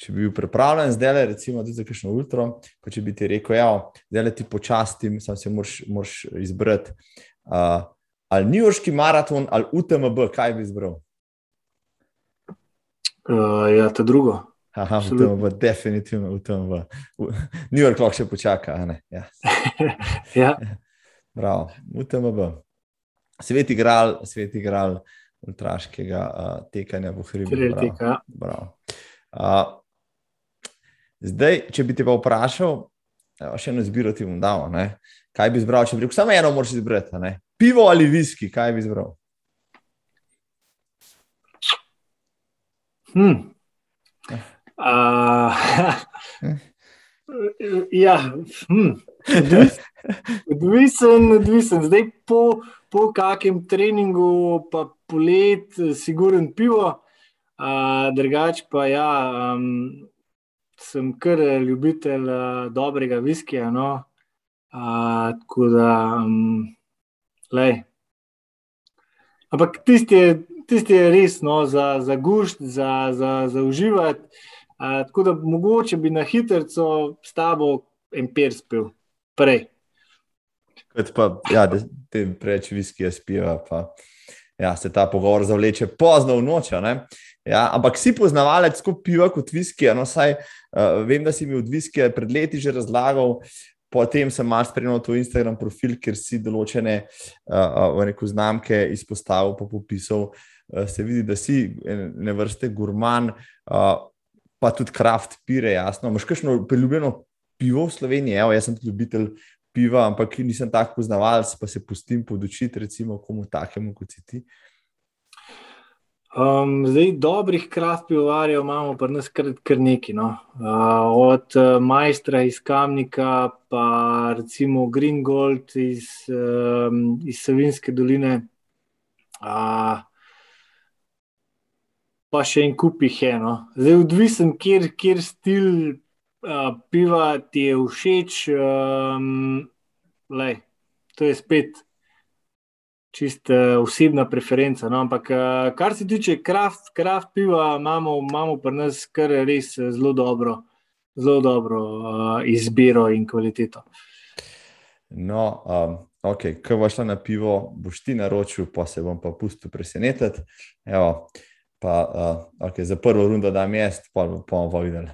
če bi bil pripravljen zdaj, le, recimo, za kakšno ultra, pa če bi ti rekel, da ja, zdaj ti počastim, sam se moraš izbrati. Uh, ali New Yorkski maraton ali UTMB, kaj bi izbral? Uh, ja, to drugo. Aha, UTMB, definitivno UTMB. New York lahko še počaka. Ja. ja. Prav, UTMB. Svet igral, svet igral ultraškega uh, tekanja v hribu. Uh, zdaj, če bi te pa vprašal, še eno izbiro ti bom dal. Ne? Kaj bi izbral, če bi rekel, samo eno moraš izbrati? Ne? Pivo ali viski, kaj bi izbral? Hmm. Uh, ja, hm. odvisen, odvisen. Zdaj, po, po kakem treningu, pa polet, siguren pivo, uh, drugače pa ja, um, sem kar ljubitelj uh, dobrega viskija. No? Uh, tako da, um, lej. Ampak tisti je, tisti je res no, za, za gušt, za, za, za uživati. Uh, tako da mogoče bi na hitro s tabo empir spil, prej. Kot pa, ja, da te preveč viskija spiva, pa ja, se ta pogovor zavleče pozno v noč. Ja, ampak si poznavalec, ko piva kot viskija. No, saj, uh, vem, da si mi od viskija pred leti že razlagal. Potem sem malo spremljal to Instagram profil, ker si določene uh, znamke izpostavil, pa popisal. Uh, se vidi, da si ne vrste gurman. Uh, pa tudi kraft pire, jasno. Máš kakšno priljubljeno pivo v Sloveniji? Evo, jaz sem ljubitelj piva, ampak nisem tako poznavalec, pa se pustim podočiti, recimo, komu takemu kot si ti. Um, zdaj, dobrih kraft pivovarjev imamo pa nas kar, kar nekaj. No. Uh, od uh, majstra iz Kamnika, pa recimo Green Gold iz, um, iz Savinske doline. Uh, pa še en kup jih je. No. Zdaj, odvisen, kjer, kjer stil uh, piva ti je všeč. Um, lej, to je spet čist uh, osebna preferenca. No. Ampak, uh, kar se tiče kraft, kraft piva, imamo, imamo pri nas kar res zelo dobro, zelo dobro uh, izbiro in kvaliteto. No, um, ok, ko boš šla na pivo, boš ti naročil, pa se bom pa pustil presenetiti. Evo, pa uh, okay, za prvo rundo da mest, pa bomo pa videli.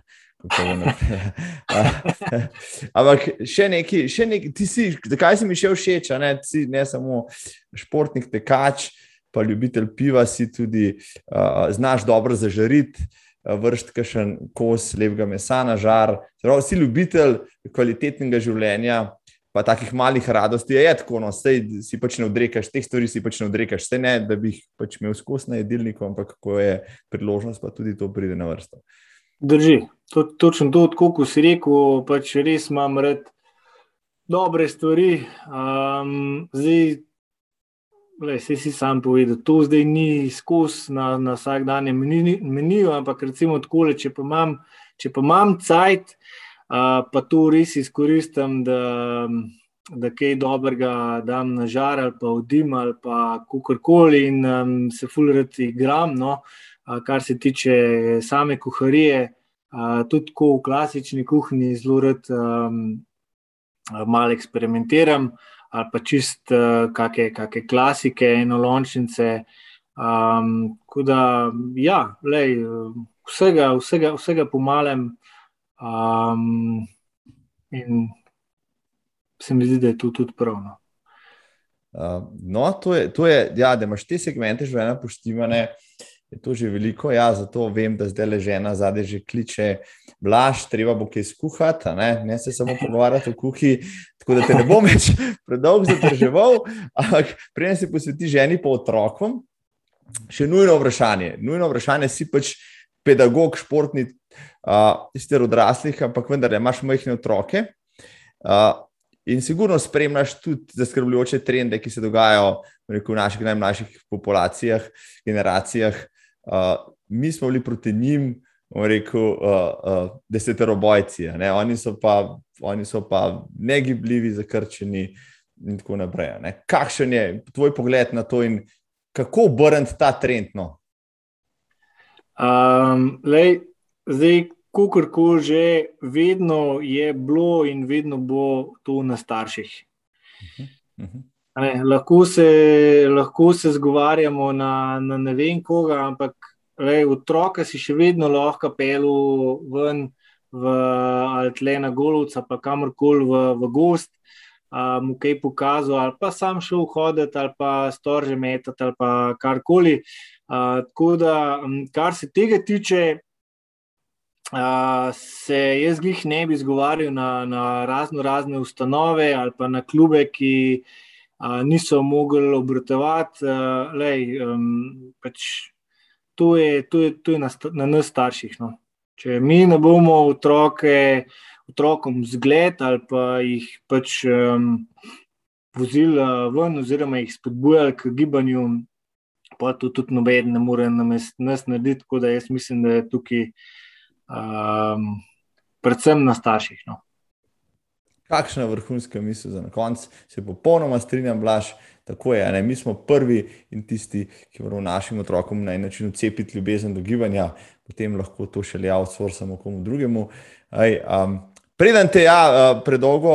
Ampak še nekaj, še nekaj, ti si, zakaj si mi še všeč, ne? si ne samo športnik, tekač, pa ljubitelj piva, si tudi uh, znaš dobro zažariti, uh, vršiti kakšen kos lepega mesa na žar. Zdravo, si ljubitelj kvalitetnega življenja, pa takih malih radosti je tako, no, sej si pač ne odrekaš, teh stvari si pač ne odrekaš, sej ne, da bi jih pač imel skos na jedilniku, ampak ko je priložnost, pa tudi to pride na vrsto. Drži, to, točno to, kot si rekel, pač res imam rad dobre stvari. Um, zdaj, le, se si sam povedal, to zdaj ni skos na, na vsak dan meniju, ampak recimo tako, če pa imam, če pa imam cajt, pa to res izkoristim, da, da kaj dobrega dam na žar ali pa vdim ali pa kakorkoli in um, se fulrati igram. No? Uh, kar se tiče same kuharije, uh, tudi v klasični kuhinji zelo rad um, malo eksperimentiram. Ali pa čist uh, kakšne klasike, enolončnice. Um, da, ja, lej, vsega, vsega, vsega pomalem, Um, in se mi zdi, da je to tudi pravno. Uh, no, to je, to je ja, da imaš te segmente življenja poštivane, je to že veliko. Ja, zato vem, da zdaj le žena zadaj že kliče, blaž, treba bo kaj skuhati, ne? ne se samo pogovarjati o kuhi. Tako da te ne bom več predolgo zadrževal, ampak prej se posveti ženi po otrokom. Še nujno vprašanje. Nujno vprašanje si pač pedagog, športni, uh, sicer odraslih, ampak vendar imaš majhne otroke. Uh, in sigurno spremljaš tudi zaskrbljujoče trende, ki se dogajajo rekel, v naših najmlajših populacijah, generacijah. Uh, mi smo bili proti njim, rekel, uh, uh, deseterobojci. Ne? Oni, so pa, oni so pa negibljivi, zakrčeni. in tako naprej. Ne? Kakšen je tvoj pogled na to in kako obrniti ta trend? No? Um, lej, zdaj, kakorkoli že, vedno je bilo in vedno bo to na starših. Uh -huh. Uh -huh. Ne, lahko, se, lahko se zgovarjamo na, na ne vem koga, ampak le, otroka si še vedno lahko pelu ven v Altle na Golovca, pa kamorkoli v, v gost, mu kaj pokazal, ali pa sam šel hoditi, ali pa storže metati, ali pa karkoli. A, tako da, kar se tega tiče, a, se jaz jih ne bi zgovarjal na, na razno razne ustanove ali pa na klube, ki a, niso mogli obratovati. Um, pač to, je, to, je, to je na, na nas starših. No. Če mi ne bomo otroke otrokom zgled ali pa jih pač um, vozili ven, oziroma jih spodbujali k gibanju, pa to tudi noben ne more nas narediti. Tako da jaz mislim, da je tukaj um, predvsem na starših. No. Kakšna vrhunska misel za konec? Se popolnoma strinjam, blaž. Tako je, ne? mi smo prvi in tisti, ki moramo našim otrokom na en način ucepiti ljubezen do gibanja, potem lahko to še le outsourcamo komu drugemu. Aj, um, Preden te ja, predolgo,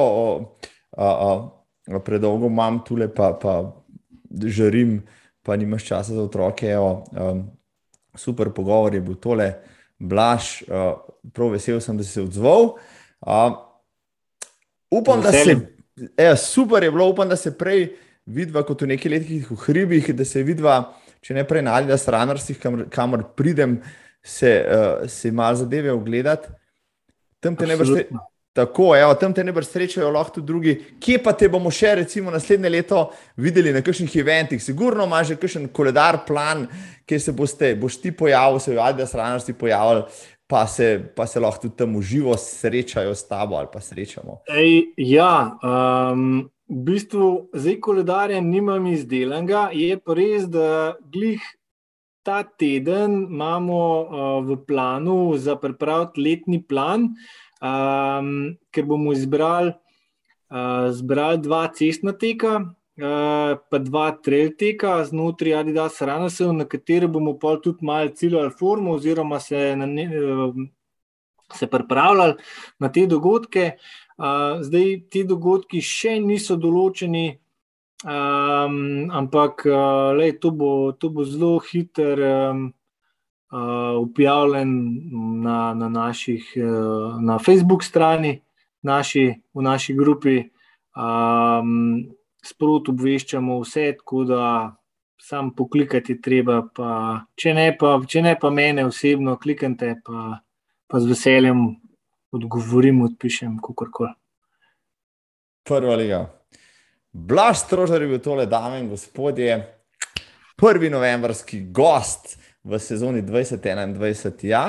predolgo imam tukaj, pa, pa žarim, pa nimaš časa za otroke. Evo, super pogovor je bil tole, blaž, prav vesel sem, da si se odzval. Upam, da se. E, super je bilo, upam, da se prej vidva kot v nekaj letih v hribih, da se vidva, če ne prej na ali da stranarskih, kamor, kamor pridem, se, uh, se malo zadeve ogledati. Tam te ne srečal. Tako, evo, tam te ne boš srečal, lahko tudi drugi. Kje pa te bomo še, recimo, naslednje leto videli na kakšnih eventih? Sigurno imaš že kakšen koledar, plan, kje se boste, boš ti pojavil, se vadi, da se ranar ti pojavil, pa se, pa se lahko tudi tam uživo srečajo s tabo ali pa srečamo. Ej, ja, um, v bistvu zdaj koledarja nimam izdelanega, je pa res, da glih. Ta teden imamo uh, v planu za pripraviti letni plan, um, ker bomo izbrali uh, dva cestna teka, pa dva trail teka znotraj Adidas Ranasev, na katere bomo pa tudi malo ciljali formo oziroma se, ne, uh, se pripravljali na te dogodke. Uh, zdaj, ti dogodki še niso določeni, um, ampak lej, to, bo, to bo zelo hiter. Um, objavljen na, na, naših, na Facebook strani, naši, v naši grupi. Um, Sproti obveščamo vse, tako da sam poklikati treba. Pa, če, ne pa, če ne pa mene osebno, klikajte, pa, pa z veseljem odgovorim, odpišem, kako koli. Prva liga. Blaž strožar je bil tole, dame in gospodje, prvi novembrski gost v sezoni 2021. Ja,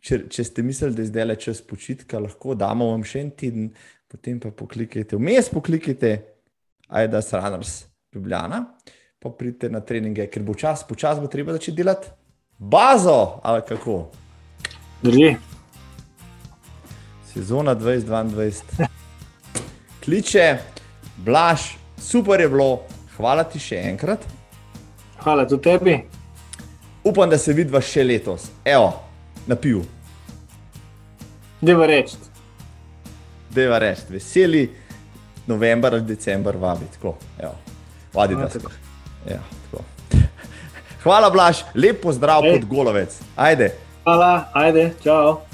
če, če ste mislili, da je zdaj le čas počitka, lahko damo vam še en teden, potem pa poklikajte, vmes poklikajte, ajda Sraners, Ljubljana, pa pridite na treninge, ker bo čas, počas bo treba začeti delati bazo ali kako. Drži. Sezona 2022. Kliče, blaš, super je bilo, hvala ti še enkrat. Hvala tudi tebi upam, da se vidiš še letos, evo, na pivu. Deva reči. Deva reči, veseli november ali december, vabi tako. Evo, vadi, no, tako. Ja, tako. Hvala, Blaž, lep pozdrav pod golovec. Ajde. Hvala, ajde, čau.